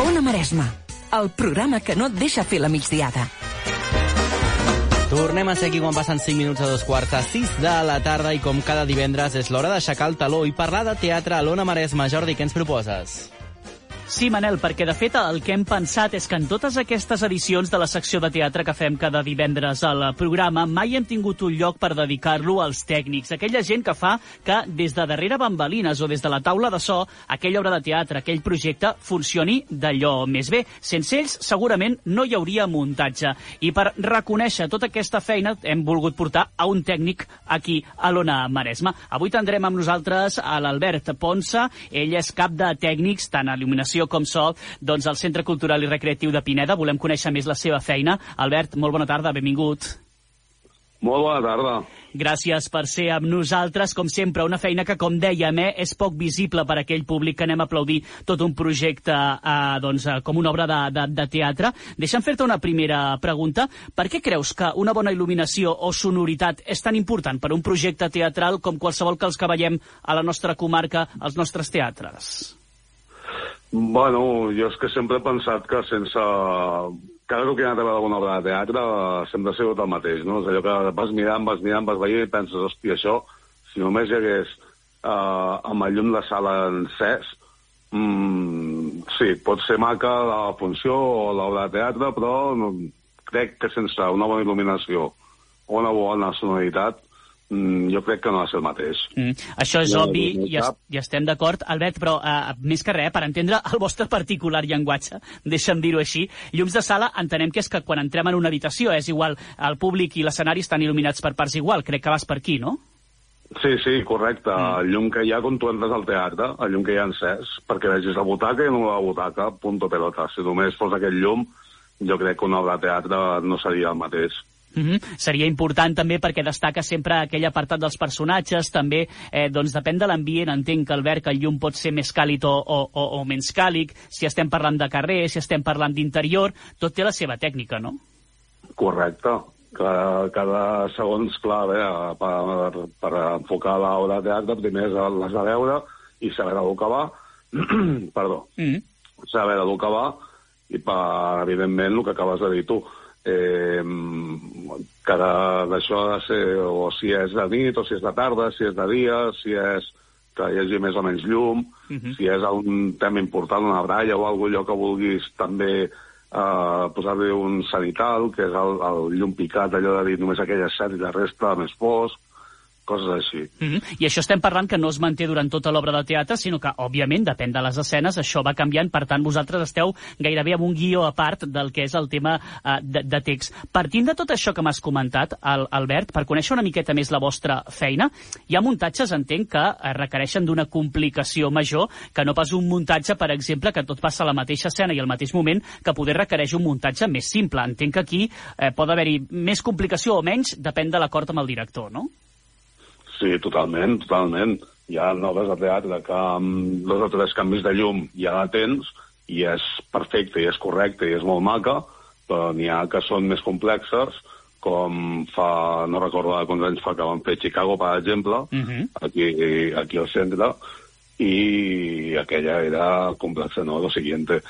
Ona Maresma, el programa que no et deixa fer la migdiada. Tornem a ser aquí quan passen 5 minuts a dos quarts a 6 de la tarda i com cada divendres és l'hora d'aixecar el taló i parlar de teatre a l'Ona Maresma. Jordi, què ens proposes? Sí, Manel, perquè de fet el que hem pensat és que en totes aquestes edicions de la secció de teatre que fem cada divendres al programa mai hem tingut un lloc per dedicar-lo als tècnics, aquella gent que fa que des de darrere bambalines o des de la taula de so aquella obra de teatre, aquell projecte funcioni d'allò més bé. Sense ells segurament no hi hauria muntatge. I per reconèixer tota aquesta feina hem volgut portar a un tècnic aquí a l'Ona Maresma. Avui tindrem amb nosaltres a l'Albert Ponsa, ell és cap de tècnics tant a il·luminació com so doncs, al Centre Cultural i Recreatiu de Pineda. Volem conèixer més la seva feina. Albert, molt bona tarda, benvingut. Molt bona tarda. Gràcies per ser amb nosaltres, com sempre, una feina que, com dèiem, eh, és poc visible per aquell públic que anem a aplaudir tot un projecte eh, doncs, eh, com una obra de, de, de teatre. Deixa'm fer-te una primera pregunta. Per què creus que una bona il·luminació o sonoritat és tan important per un projecte teatral com qualsevol que els que veiem a la nostra comarca, als nostres teatres? Bueno, jo és que sempre he pensat que sense... Cada cop que he anat a veure alguna obra de teatre sempre ha sigut el mateix, no? És allò que vas mirant, vas mirant, vas veient i penses, hòstia, això, si només hi hagués uh, amb el llum de sala encès, mm, sí, pot ser maca la funció o l'obra de teatre, però no, crec que sense una bona il·luminació o una bona sonoritat jo crec que no ha de ser el mateix. Mm. Això és no, obvi no i, es, i estem d'acord, Albert, però uh, més que res, per entendre el vostre particular llenguatge, deixa'm dir-ho així, llums de sala entenem que és que quan entrem en una habitació és igual, el públic i l'escenari estan il·luminats per parts igual, crec que vas per aquí, no? Sí, sí, correcte. Mm. El llum que hi ha quan tu entres al teatre, el llum que hi ha encès, perquè vegis la butaca i no la butaca, punto pelota. Si només fos aquest llum, jo crec que una obra de teatre no seria el mateix. Mm -hmm. Seria important també perquè destaca sempre aquell apartat dels personatges, també eh, doncs depèn de l'ambient, entenc que Albert que el llum pot ser més càlid o, o, o, o menys càlid, si estem parlant de carrer, si estem parlant d'interior, tot té la seva tècnica, no? Correcte. Cada, cada segons, clar, bé, per, per enfocar l'obra de teatre, primer l'has de veure i saber d'on que va, perdó, mm -hmm. saber d'on que va, i per, evidentment, el que acabes de dir tu, eh, cada d'això ha de ser o si és de nit o si és de tarda, si és de dia, si és que hi hagi més o menys llum, uh -huh. si és un tema important, una bralla o alguna allò que vulguis també eh, posar-li un sanital, que és el, el llum picat, allò de dir només aquella escena i la resta més fosc, coses així. Mm -hmm. I això estem parlant que no es manté durant tota l'obra de teatre, sinó que, òbviament, depèn de les escenes, això va canviant, per tant, vosaltres esteu gairebé amb un guió a part del que és el tema uh, de, de text. Partint de tot això que m'has comentat, el, Albert, per conèixer una miqueta més la vostra feina, hi ha muntatges, entenc, que eh, requereixen d'una complicació major que no pas un muntatge, per exemple, que tot passa a la mateixa escena i al mateix moment, que poder requereix un muntatge més simple. Entenc que aquí eh, pot haver-hi més complicació o menys, depèn de l'acord amb el director, no? Sí, totalment, totalment. Hi ha noves de teatre que amb dos o tres canvis de llum ja la tens i és perfecte i és correcte i és molt maca, però n'hi ha que són més complexes, com fa, no recordo quants anys fa que van fer Chicago, per exemple, uh -huh. aquí, aquí al centre, i aquella era complexa, no? Lo siguiente.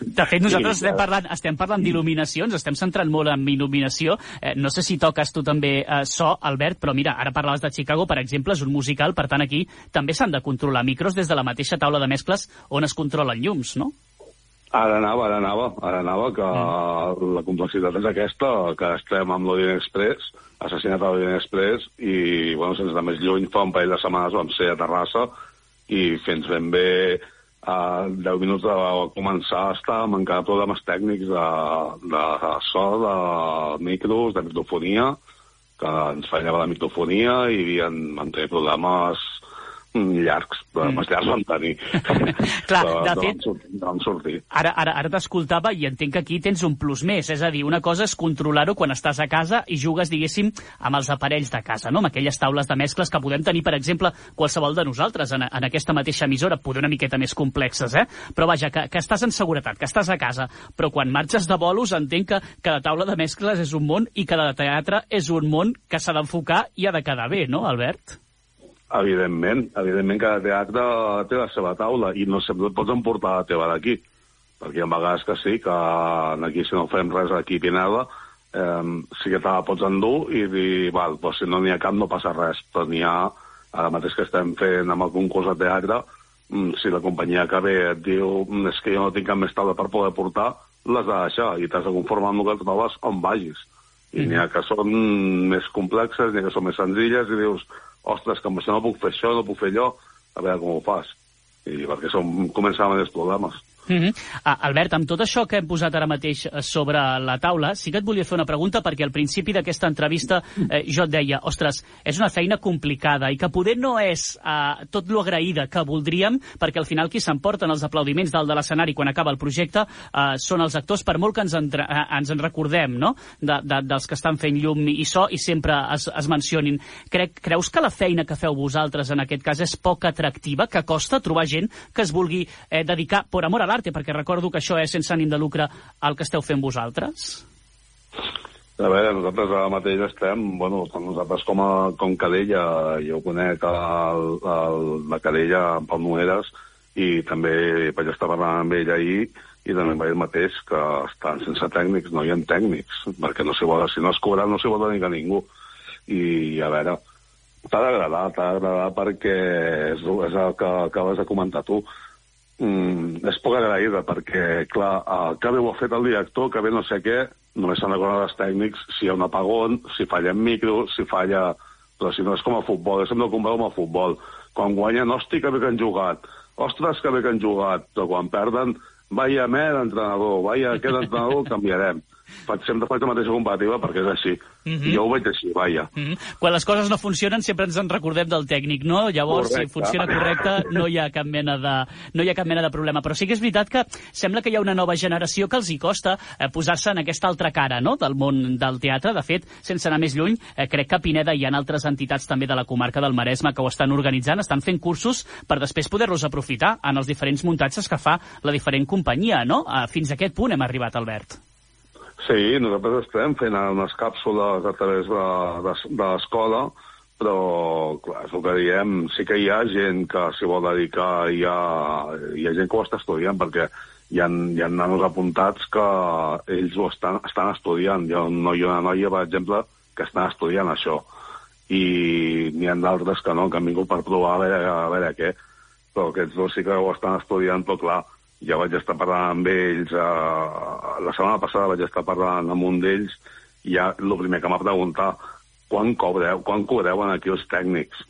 De fet, nosaltres estem parlant, estem parlant d'il·luminacions, estem centrant molt en il·luminació. Eh, no sé si toques tu també eh, so, Albert, però mira, ara parlaves de Chicago, per exemple, és un musical, per tant aquí també s'han de controlar micros des de la mateixa taula de mescles on es controlen llums, no? Ara anava, ara anava, ara anava, que mm. la complexitat és aquesta, que estem amb l'Orient Express, assassinat a l'Orient Express i, bueno, sense anar més lluny, fa un parell de setmanes vam ser a Terrassa i fins ben bé a 10 minuts de començar amb encara problemes tècnics de, de so, de micros, de microfonia, que ens fallava la microfonia i hi havia, vam tenir problemes llargs, mm. llargs van tenir. <laughs> Clar, de, de fet, sortir, de van sortir. Ara, ara, ara t'escoltava i entenc que aquí tens un plus més, és a dir, una cosa és controlar-ho quan estàs a casa i jugues, diguéssim, amb els aparells de casa, no? amb aquelles taules de mescles que podem tenir, per exemple, qualsevol de nosaltres en, en aquesta mateixa emissora, poder una miqueta més complexes, eh? Però vaja, que, que estàs en seguretat, que estàs a casa, però quan marxes de bolos entenc que cada taula de mescles és un món i cada teatre és un món que s'ha d'enfocar i ha de quedar bé, no, Albert? Evidentment, evidentment cada teatre té la seva taula i no sempre et pots emportar la teva d'aquí, perquè hi ha vegades que sí, que aquí si no fem res aquí a Pineda, eh, sí que te la pots endur i dir, val, doncs si no n'hi ha cap no passa res, però n'hi ha, ara mateix que estem fent amb el concurs de teatre, mm, si la companyia que ve et diu "Mm, és que jo no tinc cap més taula per poder portar, l'has de deixar i t'has de conformar amb el que et trobes on vagis. I n'hi ha que són més complexes, n'hi ha que són més senzilles, i dius, ostres, que amb això no puc fer això, no puc fer allò, a veure com ho fas. I perquè som, començàvem els problemes. Mm -hmm. ah, Albert, amb tot això que hem posat ara mateix eh, sobre la taula, sí que et volia fer una pregunta perquè al principi d'aquesta entrevista eh, jo et deia, ostres, és una feina complicada i que poder no és eh, tot lo agraïda que voldríem perquè al final qui s'emporten els aplaudiments dalt de l'escenari quan acaba el projecte eh, són els actors, per molt que ens en, eh, ens en recordem, no?, de, de, dels que estan fent llum i so i sempre es, es mencionin. Crec, creus que la feina que feu vosaltres en aquest cas és poc atractiva, que costa trobar gent que es vulgui eh, dedicar per amor a l'arte, perquè recordo que això és sense ànim de lucre el que esteu fent vosaltres? A veure, nosaltres ara mateix estem, bueno, nosaltres com a com Cadella, jo conec el, el, la Cadella en Pau Noeres i també vaig estar parlant amb ell ahir i també va dir el mateix que estan sense tècnics, no hi ha tècnics, perquè no vol, si no es cobra no s'hi vol tenir que ningú. I, a veure, t'ha d'agradar, t'ha d'agradar perquè és, és el que acabes de comentar tu mm, és poc agraïda, perquè, clar, el que bé ho ha fet el director, que bé no sé què, només s'han d'aconar els tècnics si hi ha un apagón, si falla en micro, si falla... Però si no és com a futbol, és de comparar amb el futbol. Quan guanyen, hosti, que bé que han jugat. Ostres, que bé que han jugat. Però quan perden, vaya mer entrenador, vaya aquest entrenador, canviarem sempre faig la mateixa comparativa perquè és així. Mm -hmm. I jo ho veig així, vaja. Mm -hmm. Quan les coses no funcionen sempre ens en recordem del tècnic, no? Llavors, correcte. si funciona correcte, no hi ha cap mena de, no hi ha cap mena de problema. Però sí que és veritat que sembla que hi ha una nova generació que els hi costa eh, posar-se en aquesta altra cara no? del món del teatre. De fet, sense anar més lluny, eh, crec que a Pineda hi ha altres entitats també de la comarca del Maresme que ho estan organitzant, estan fent cursos per després poder-los aprofitar en els diferents muntatges que fa la diferent companyia, no? Eh, fins a aquest punt hem arribat, Albert. Sí, nosaltres estem fent unes càpsules a través de, de, de l'escola, però, clar, és el que diem, sí que hi ha gent que s'hi vol dedicar, hi ha, hi ha gent que ho està estudiant, perquè hi ha, hi ha nanos apuntats que ells ho estan, estan estudiant. Hi ha un noi i una noia, per exemple, que estan estudiant això. I n'hi ha d'altres que no, que han vingut per provar a veure, a veure què. Però aquests dos sí que ho estan estudiant, però clar, ja vaig estar parlant amb ells, eh, la setmana passada vaig estar parlant amb un d'ells i ja el primer que m'ha preguntat quan cobreu, quan cobreu aquí els tècnics?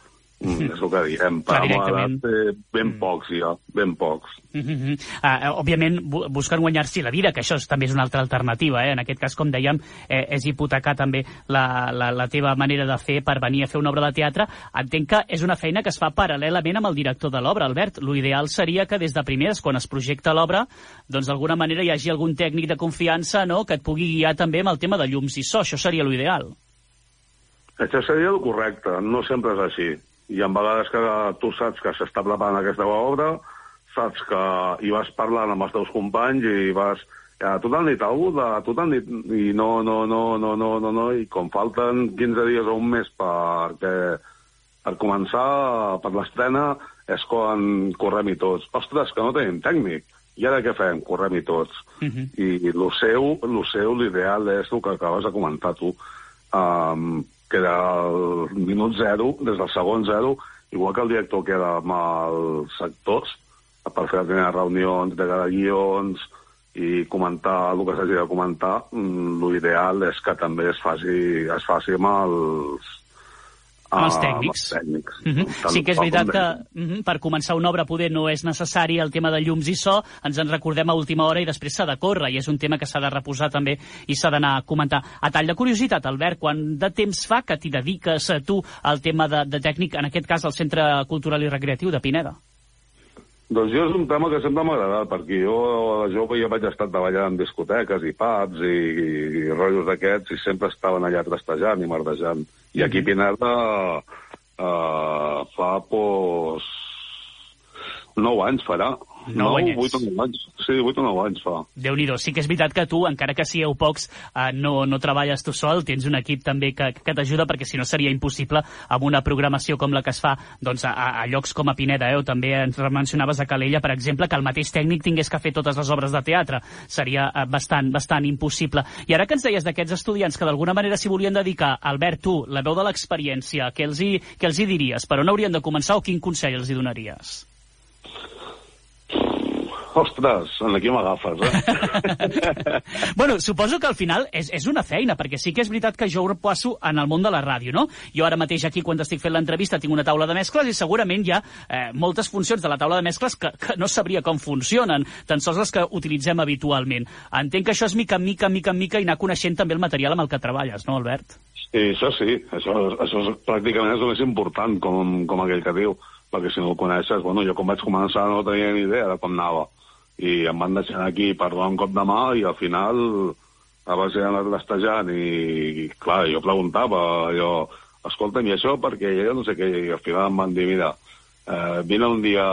Mm, és el que diem. Per edat, eh, ben mm. pocs, ja, ben pocs. Mm -hmm. uh, òbviament, bu busquen guanyar-s'hi la vida, que això és, també és una altra alternativa. Eh? En aquest cas, com dèiem, eh, és hipotecar també la, la, la teva manera de fer per venir a fer una obra de teatre. Entenc que és una feina que es fa paral·lelament amb el director de l'obra, Albert. L'ideal seria que des de primeres, quan es projecta l'obra, doncs d'alguna manera hi hagi algun tècnic de confiança no? que et pugui guiar també amb el tema de llums i so. Això seria l'ideal. Això seria el correcte. No sempre és així hi ha vegades que tu saps que s'està preparant aquesta obra, saps que hi vas parlant amb els teus companys i vas... Ja, tu t'han dit alguna cosa, tu t'han dit... I no, no, no, no, no, no, no, i com falten 15 dies o un mes perquè, per començar, per l'estrena, és quan correm-hi tots. Ostres, que no tenim tècnic. I ara què fem? Correm-hi tots. Uh -huh. I el seu, el seu, l'ideal és el que acabes de comentar tu. Um, que del minut zero, des del segon zero, igual que el director queda amb els sectors per fer les reunions de cada guions i comentar el que s'hagi de comentar, mm, l'ideal és que també es faci, es faci amb els amb els Ah, tècnics. amb els tècnics. Mm -hmm. Tant Sí que és veritat que mm -hmm, per començar una obra poder no és necessari el tema de llums i so, ens en recordem a última hora i després s'ha de córrer, i és un tema que s'ha de reposar també i s'ha d'anar a comentar. A tall de curiositat, Albert, quan de temps fa que t'hi dediques a tu al tema de, de tècnic, en aquest cas al Centre Cultural i Recreatiu de Pineda? Doncs jo és un tema que sempre m'ha agradat, perquè jo de jove ja vaig estar treballant en discoteques i pubs i, i, i rotllos d'aquests, i sempre estaven allà trastejant i merdejant. I aquí a Pineda uh, fa, pues, 9 anys farà. Nou 9, anyets. 8 o 9 anys. Sí, 8 o 9 anys fa. déu nhi Sí que és veritat que tu, encara que sigueu pocs, eh, no, no treballes tu sol, tens un equip també que, que t'ajuda, perquè si no seria impossible amb una programació com la que es fa doncs, a, a llocs com a Pineda, eh? o també ens mencionaves a Calella, per exemple, que el mateix tècnic tingués que fer totes les obres de teatre. Seria eh, bastant, bastant impossible. I ara que ens deies d'aquests estudiants que d'alguna manera s'hi volien dedicar, Albert, tu, la veu de l'experiència, què els, hi, què els hi diries? Per on haurien de començar o quin consell els hi donaries? Ostres, en aquí m'agafes, eh? <laughs> bueno, suposo que al final és, és una feina, perquè sí que és veritat que jo ho passo en el món de la ràdio, no? Jo ara mateix aquí, quan estic fent l'entrevista, tinc una taula de mescles i segurament hi ha eh, moltes funcions de la taula de mescles que, que no sabria com funcionen, tan sols les que utilitzem habitualment. Entenc que això és mica en mica, mica en mica, i anar coneixent també el material amb el que treballes, no, Albert? Sí, això sí, això, això és, pràcticament és el més important, com, com aquell que diu, perquè si no el coneixes, bueno, jo quan vaig començar no tenia ni idea de com anava, i em van deixar aquí per donar un cop de mà, i al final a base d'anar trastejant, i, i clar, jo preguntava, jo, escolta'm, i això perquè jo no sé què, i al final em van dir, mira, eh, vine un dia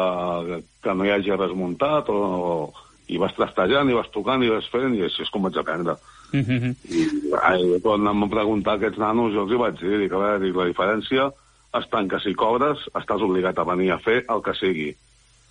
que no hi hagi res muntat, o, i vas trastejant, i vas tocant, i vas fent, i així és com vaig aprendre. Mm -hmm. I ai, quan em van preguntar aquests nanos, jo els hi vaig dir, dic, a veure, dic, la diferència està en que si cobres estàs obligat a venir a fer el que sigui.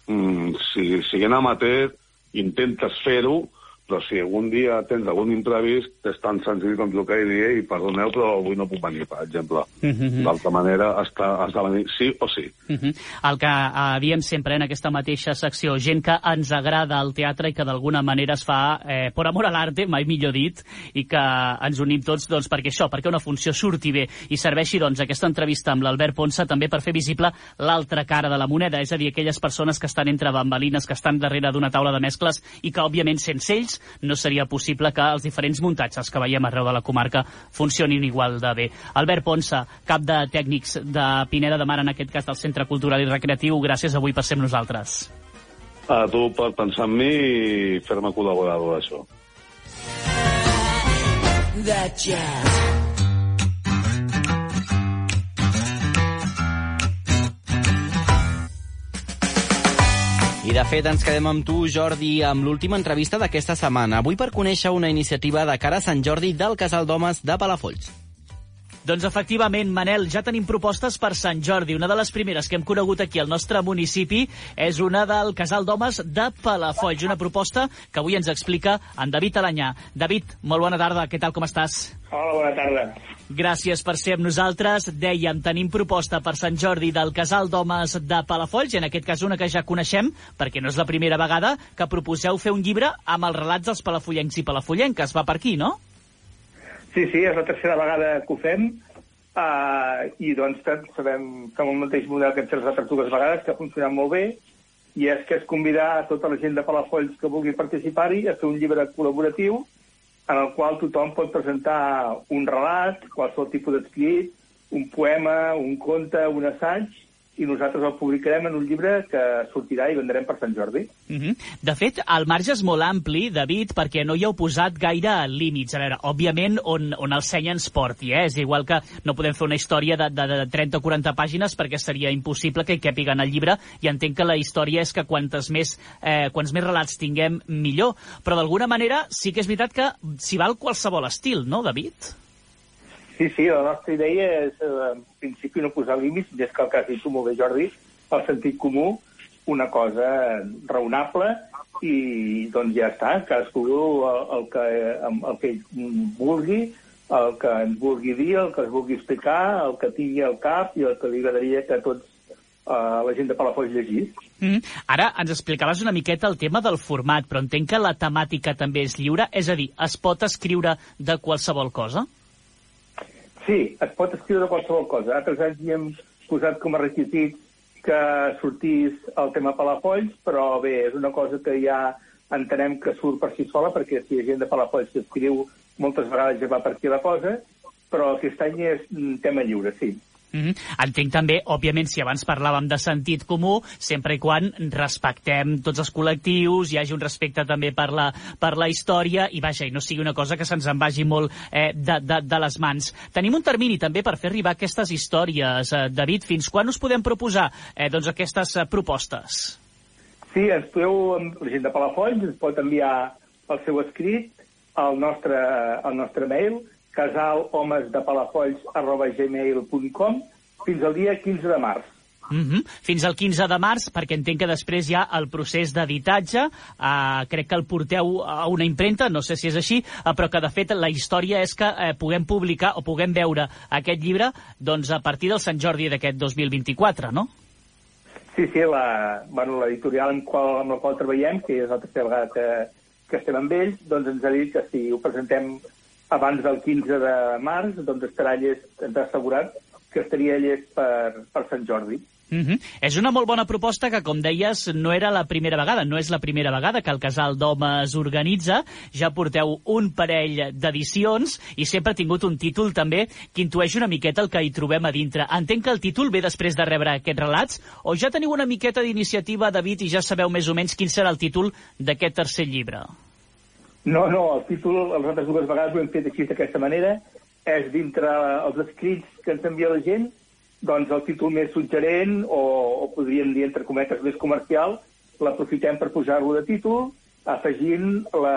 Mm, si siguent amateur, intentes fer-ho, però si algun dia tens algun imprevist, és tan senzill com que he dit, i perdoneu, però avui no puc venir, per exemple. Mm -hmm. D'altra manera, has, has de venir sí o sí. Uh -huh. El que uh, diem sempre en aquesta mateixa secció, gent que ens agrada el teatre i que d'alguna manera es fa eh, per amor a l'arte, mai millor dit, i que ens unim tots doncs, perquè això, perquè una funció surti bé i serveixi doncs, aquesta entrevista amb l'Albert Ponsa també per fer visible l'altra cara de la moneda, és a dir, aquelles persones que estan entre bambalines, que estan darrere d'una taula de mescles i que, òbviament, sense ells no seria possible que els diferents muntatges que veiem arreu de la comarca funcionin igual de bé. Albert Ponsa, cap de tècnics de Pineda de Mar, en aquest cas del Centre Cultural i Recreatiu, gràcies avui per ser amb nosaltres. A tu per pensar en mi i fer-me col·laborador d'això. That jazz. I de fet ens quedem amb tu, Jordi, amb l'última entrevista d'aquesta setmana. Avui per conèixer una iniciativa de cara a Sant Jordi del Casal d'Homes de Palafolls. Doncs efectivament, Manel, ja tenim propostes per Sant Jordi. Una de les primeres que hem conegut aquí al nostre municipi és una del Casal d'Homes de Palafolls, una proposta que avui ens explica en David Alanyà. David, molt bona tarda, què tal, com estàs? Hola, bona tarda. Gràcies per ser amb nosaltres. Dèiem, tenim proposta per Sant Jordi del Casal d'Homes de Palafolls, i en aquest cas una que ja coneixem, perquè no és la primera vegada que proposeu fer un llibre amb els relats dels palafollencs i palafollenques. Va per aquí, no? Sí, sí, és la tercera vegada que ho fem uh, i doncs sabem que amb el mateix model que hem fet les altres dues vegades, que ha funcionat molt bé, i és que és convidar a tota la gent de Palafolls que vulgui participar-hi a fer un llibre col·laboratiu en el qual tothom pot presentar un relat, qualsevol tipus d'escrit, un poema, un conte, un assaig, i nosaltres el publicarem en un llibre que sortirà i vendrem per Sant Jordi. Uh -huh. De fet, el marge és molt ampli, David, perquè no hi heu posat gaire límits. A veure, òbviament, on, on el seny ens porti, eh? És igual que no podem fer una història de, de, de 30 o 40 pàgines perquè seria impossible que hi càpiga en el llibre i entenc que la història és que quantes més, eh, quants més relats tinguem, millor. Però d'alguna manera sí que és veritat que s'hi val qualsevol estil, no, David? Sí, sí, la nostra idea és, eh, en principi, no posar límits, és que el has dit molt bé, Jordi, el sentit comú, una cosa raonable, i doncs ja està, cadascú el, el, que, el que vulgui, el que ens vulgui dir, el que es vulgui explicar, el que tingui al cap i el que li agradaria que tots uh, la gent de Palafolls llegís. Mm. Ara ens explicaves una miqueta el tema del format, però entenc que la temàtica també és lliure, és a dir, es pot escriure de qualsevol cosa? Sí, es pot escriure qualsevol cosa. Altres anys hi hem posat com a requisit que sortís el tema Palafolls, però bé, és una cosa que ja entenem que surt per si sola, perquè si hi ha gent de Palafolls que escriu, moltes vegades ja va per aquí la cosa, però aquest any és tema lliure, sí. Mm -hmm. Entenc també, òbviament, si abans parlàvem de sentit comú, sempre i quan respectem tots els col·lectius, hi hagi un respecte també per la, per la història, i vaja, i no sigui una cosa que se'ns en vagi molt eh, de, de, de les mans. Tenim un termini també per fer arribar aquestes històries. Eh, David, fins quan us podem proposar eh, doncs, aquestes eh, propostes? Sí, ens podeu, la gent de Palafolls ens pot enviar el seu escrit al nostre, al nostre mail, casalhomesdepalafolls.gmail.com fins al dia 15 de març. Mm -hmm. Fins al 15 de març, perquè entenc que després hi ha el procés d'editatge, uh, crec que el porteu a una impremta, no sé si és així, uh, però que de fet la història és que uh, puguem publicar o puguem veure aquest llibre doncs, a partir del Sant Jordi d'aquest 2024, no? Sí, sí, la, bueno, l'editorial amb, qual, amb la qual treballem, que és la tercera vegada que, que estem amb ells, doncs ens ha dit que si ho presentem abans del 15 de març, doncs estarà llest, assegurat que estaria llest per, per Sant Jordi. Mm -hmm. És una molt bona proposta que, com deies, no era la primera vegada, no és la primera vegada que el Casal d'Homes organitza. Ja porteu un parell d'edicions i sempre ha tingut un títol també que intueix una miqueta el que hi trobem a dintre. Entenc que el títol ve després de rebre aquests relats o ja teniu una miqueta d'iniciativa, David, i ja sabeu més o menys quin serà el títol d'aquest tercer llibre? No, no, el títol, les altres dues vegades ho hem fet així d'aquesta manera, és dintre els escrits que ens envia la gent, doncs el títol més suggerent, o, o podríem dir, entre cometes, més comercial, l'aprofitem per posar-lo de títol, afegint la...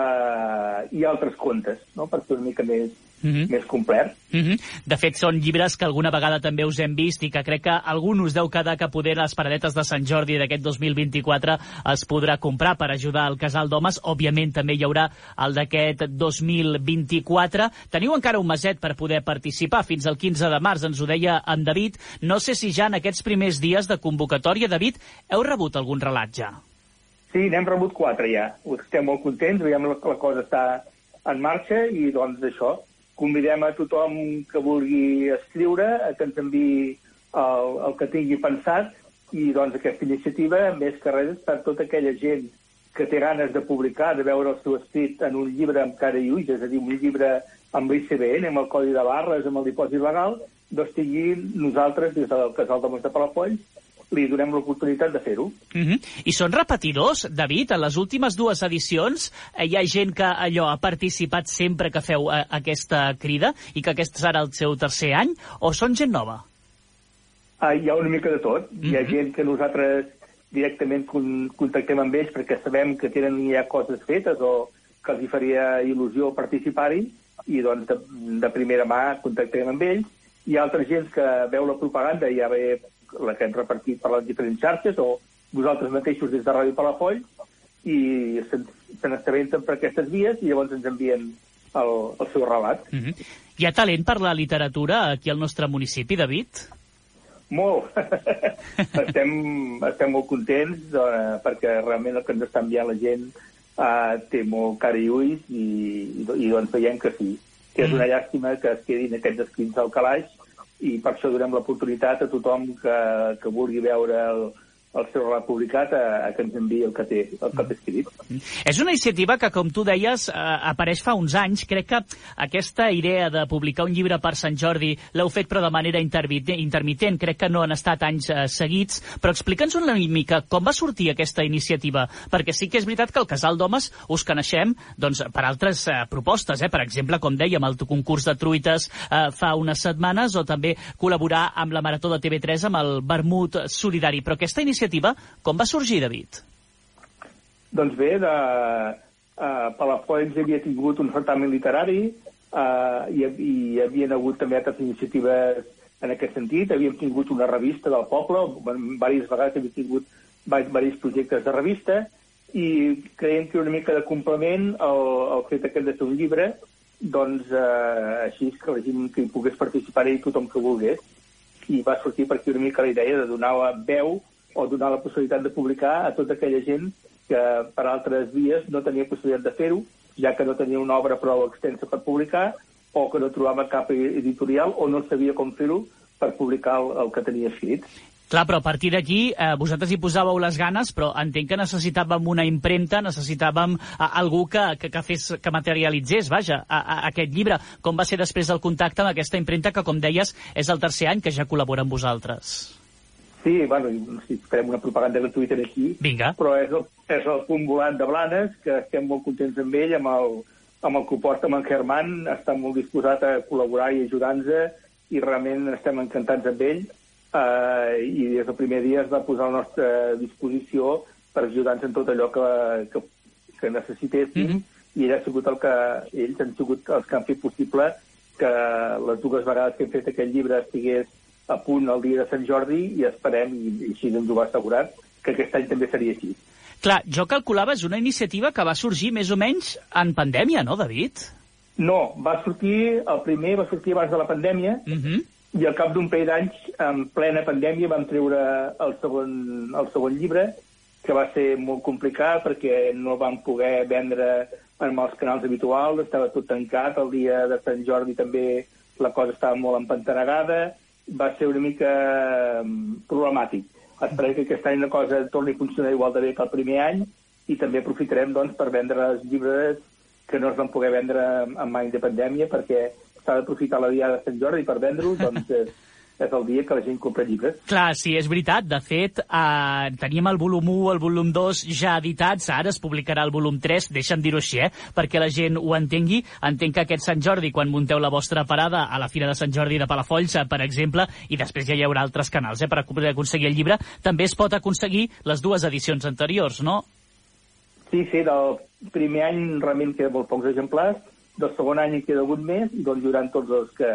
i altres contes, no? per fer una mica més, mm -hmm. més complet. Mm -hmm. De fet, són llibres que alguna vegada també us hem vist i que crec que algun us deu quedar que poder les paradetes de Sant Jordi d'aquest 2024 es podrà comprar per ajudar al casal d'homes. Òbviament també hi haurà el d'aquest 2024. Teniu encara un meset per poder participar fins al 15 de març, ens ho deia en David. No sé si ja en aquests primers dies de convocatòria, David, heu rebut algun relat ja? Sí, n'hem rebut quatre ja. Estem molt contents, veiem que la cosa està en marxa i doncs això, convidem a tothom que vulgui escriure a que ens enviï el, el que tingui pensat i doncs aquesta iniciativa, més que res, és per tota aquella gent que té ganes de publicar, de veure el seu escrit en un llibre amb cara i ulls, és a dir, un llibre amb l'ICBN, amb el codi de barres, amb el dipòsit legal, doncs tingui nosaltres, des del Casal de Mons de Palafolls, li donem l'oportunitat de fer-ho. Mm -hmm. I són repetidors, David? En les últimes dues edicions eh, hi ha gent que allò ha participat sempre que feu eh, aquesta crida i que aquest serà el seu tercer any, o són gent nova? Ah, hi ha una mica de tot. Mm -hmm. Hi ha mhm. gent que nosaltres directament con contactem amb ells perquè sabem que tenen ja coses fetes o que els faria il·lusió participar-hi i doncs de, de primera mà contactem amb ells. Hi ha altra gent que veu la propaganda i ja ve la que hem repartit per les diferents xarxes o vosaltres mateixos des de Ràdio Palafoll i se, se per aquestes vies i llavors ens envien el, el seu relat. Mm -hmm. Hi ha talent per la literatura aquí al nostre municipi, David? Molt. <laughs> estem, estem molt contents eh, perquè realment el que ens està enviant la gent eh, té molt cara i ulls i, i, i doncs veiem que sí, que és una mm. llàstima que es quedin aquests escrits al calaix i per això donem l'oportunitat a tothom que, que vulgui veure el, el seu relat publicat a, a que ens enviï el que té, el que té escrit. És una iniciativa que, com tu deies, eh, apareix fa uns anys. Crec que aquesta idea de publicar un llibre per Sant Jordi l'heu fet però de manera intermitent. Crec que no han estat anys eh, seguits. Però explica'ns una mica com va sortir aquesta iniciativa. Perquè sí que és veritat que el Casal d'Homes us coneixem doncs, per altres eh, propostes. Eh? Per exemple, com dèiem, el concurs de truites eh, fa unes setmanes o també col·laborar amb la Marató de TV3 amb el Vermut Solidari. Però aquesta iniciativa iniciativa com va sorgir, David? Doncs bé, de, uh, Palafolls havia tingut un certamen literari uh, i, i hi havia hagut també altres iniciatives en aquest sentit. Havíem tingut una revista del poble, diverses vegades havíem tingut diversos projectes de revista i creiem que una mica de complement al, al fet aquest de fer un llibre doncs eh, així que la gent que hi pogués participar-hi tothom que volgués i va sortir per aquí una mica la idea de donar la veu o donar la possibilitat de publicar a tota aquella gent que per altres vies no tenia possibilitat de fer-ho, ja que no tenia una obra prou extensa per publicar, o que no trobava cap editorial o no sabia com fer-ho per publicar el, el que tenia escrit. Clar, però a partir d'aquí eh, vosaltres hi posàveu les ganes, però entenc que necessitàvem una impremta, necessitàvem a, algú que, que, que, fes, que materialitzés, vaja, a, a, aquest llibre. Com va ser després del contacte amb aquesta impremta que, com deies, és el tercer any que ja col·labora amb vosaltres? Sí, bueno, si farem una propaganda gratuïta aquí, Vinga. però és el, és el punt volant de Blanes, que estem molt contents amb ell, amb el, amb el que porta amb en Germán, està molt disposat a col·laborar i ajudar-nos, i realment estem encantats amb ell eh, i des del primer dia es va posar a la nostra disposició per ajudar-nos en tot allò que, que, que necessitéssim mm -hmm. i ell ha sigut el que, ells han sigut els que han fet possible que les dues vegades que hem fet aquest llibre estigués a punt el dia de Sant Jordi i esperem, i, i així ens ho va assegurar, que aquest any també seria així. Clar, jo calculava és una iniciativa que va sorgir més o menys en pandèmia, no, David? No, va sortir, el primer va sortir abans de la pandèmia, uh -huh i al cap d'un parell d'anys, en plena pandèmia, vam treure el segon, el segon llibre, que va ser molt complicat perquè no vam poder vendre en els canals habituals, estava tot tancat, el dia de Sant Jordi també la cosa estava molt empantanegada, va ser una mica mm, problemàtic. Esperem que aquest any la cosa torni a funcionar igual de bé que el primer any i també aprofitarem doncs, per vendre els llibres que no es van poder vendre en any de pandèmia perquè s'ha d'aprofitar la diada de Sant Jordi per vendre-ho, doncs <laughs> és, el dia que la gent compra llibres. Clar, sí, és veritat. De fet, eh, teníem el volum 1, el volum 2 ja editats, ara es publicarà el volum 3, deixa'm dir-ho així, eh, perquè la gent ho entengui. Entenc que aquest Sant Jordi, quan munteu la vostra parada a la Fira de Sant Jordi de Palafolls, eh, per exemple, i després ja hi haurà altres canals eh, per aconseguir el llibre, també es pot aconseguir les dues edicions anteriors, no? Sí, sí, del primer any realment queda molt pocs exemplars, del segon any hi queda algun més i doncs hi haurà tots els que,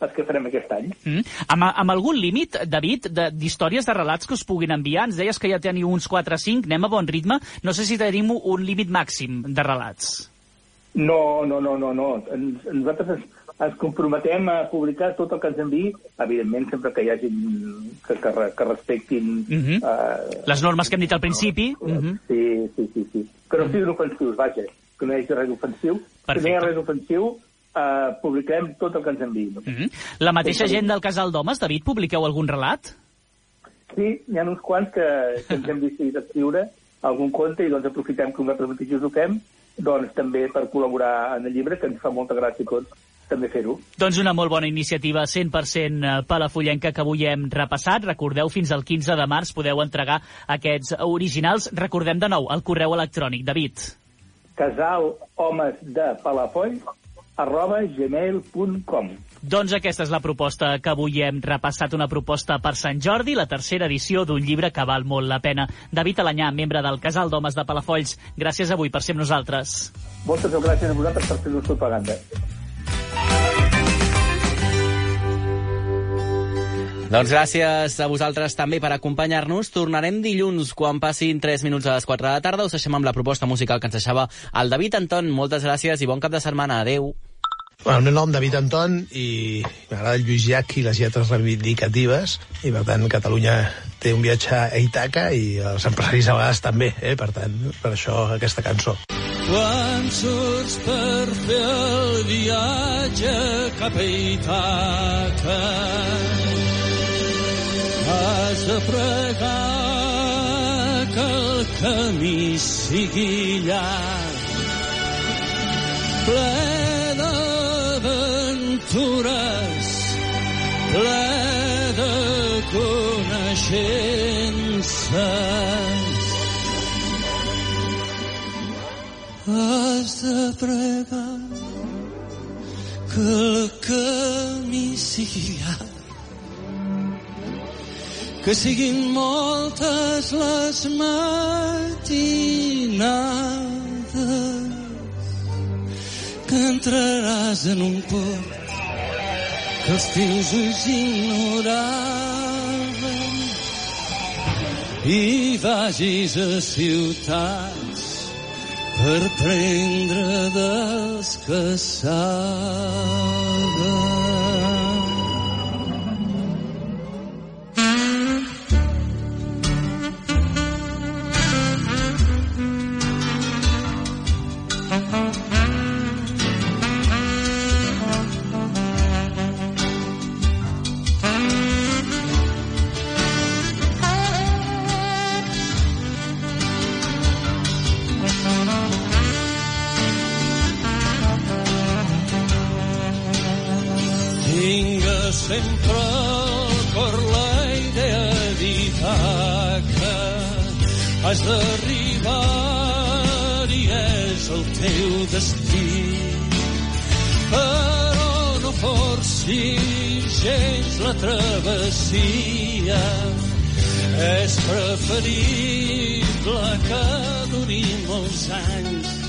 els que farem aquest any. Mm. Amb, amb algun límit, David, d'històries, de, de relats que us puguin enviar? Ens deies que ja teniu uns 4 o 5, anem a bon ritme. No sé si tenim un límit màxim de relats. No, no, no, no, no. Nosaltres ens, ens comprometem a publicar tot el que ens enviï, evidentment sempre que hi hagi que, que, que respectin... Mm -hmm. uh, Les normes que hem dit al principi. Uh, mm -hmm. Sí, sí, sí, sí. Que no siguin ofensius, vaja que no hi hagi res ofensiu. Perfecte. Si no hi ha res ofensiu, eh, publicarem tot el que ens enviïn. Mm -hmm. La mateixa gent del Casal d'Homes, David, publiqueu algun relat? Sí, hi ha uns quants que, que ens hem decidit escriure algun conte i doncs aprofitem que nosaltres mateixos ho fem doncs també per col·laborar en el llibre, que ens fa molta gràcia a tots també fer-ho. Doncs una molt bona iniciativa 100% eh, palafollenca que avui hem repassat. Recordeu, fins al 15 de març podeu entregar aquests originals. Recordem de nou el correu electrònic, David casalhomesdepalafolls arroba gmail.com doncs aquesta és la proposta que avui hem repassat, una proposta per Sant Jordi, la tercera edició d'un llibre que val molt la pena. David Alanyà, membre del Casal d'Homes de Palafolls, gràcies avui per ser amb nosaltres. Moltes gràcies a vosaltres per fer-nos propaganda. Doncs gràcies a vosaltres també per acompanyar-nos. Tornarem dilluns quan passin 3 minuts a les 4 de la tarda. Us deixem amb la proposta musical que ens deixava el David Anton. Moltes gràcies i bon cap de setmana. Adeu. Bueno, el meu nom David Anton i m'agrada el Lluís Llach i les lletres reivindicatives i per tant Catalunya té un viatge a Itaca i els empresaris a vegades també, eh? per tant, per això aquesta cançó. Quan surts per fer el viatge cap a Itaca has de pregar que el camí sigui llarg, ple d'aventures, ple de coneixences. Has de pregar que el camí sigui llarg, que siguin moltes les matinades que entraràs en un port que els teus ulls ignoraven i vagis a ciutats per prendre dels que saben. Sempre al cor la idea d'Itaca. Has d'arribar i és el teu destí. Però no forcis gens la travessia. És preferible que duri molts anys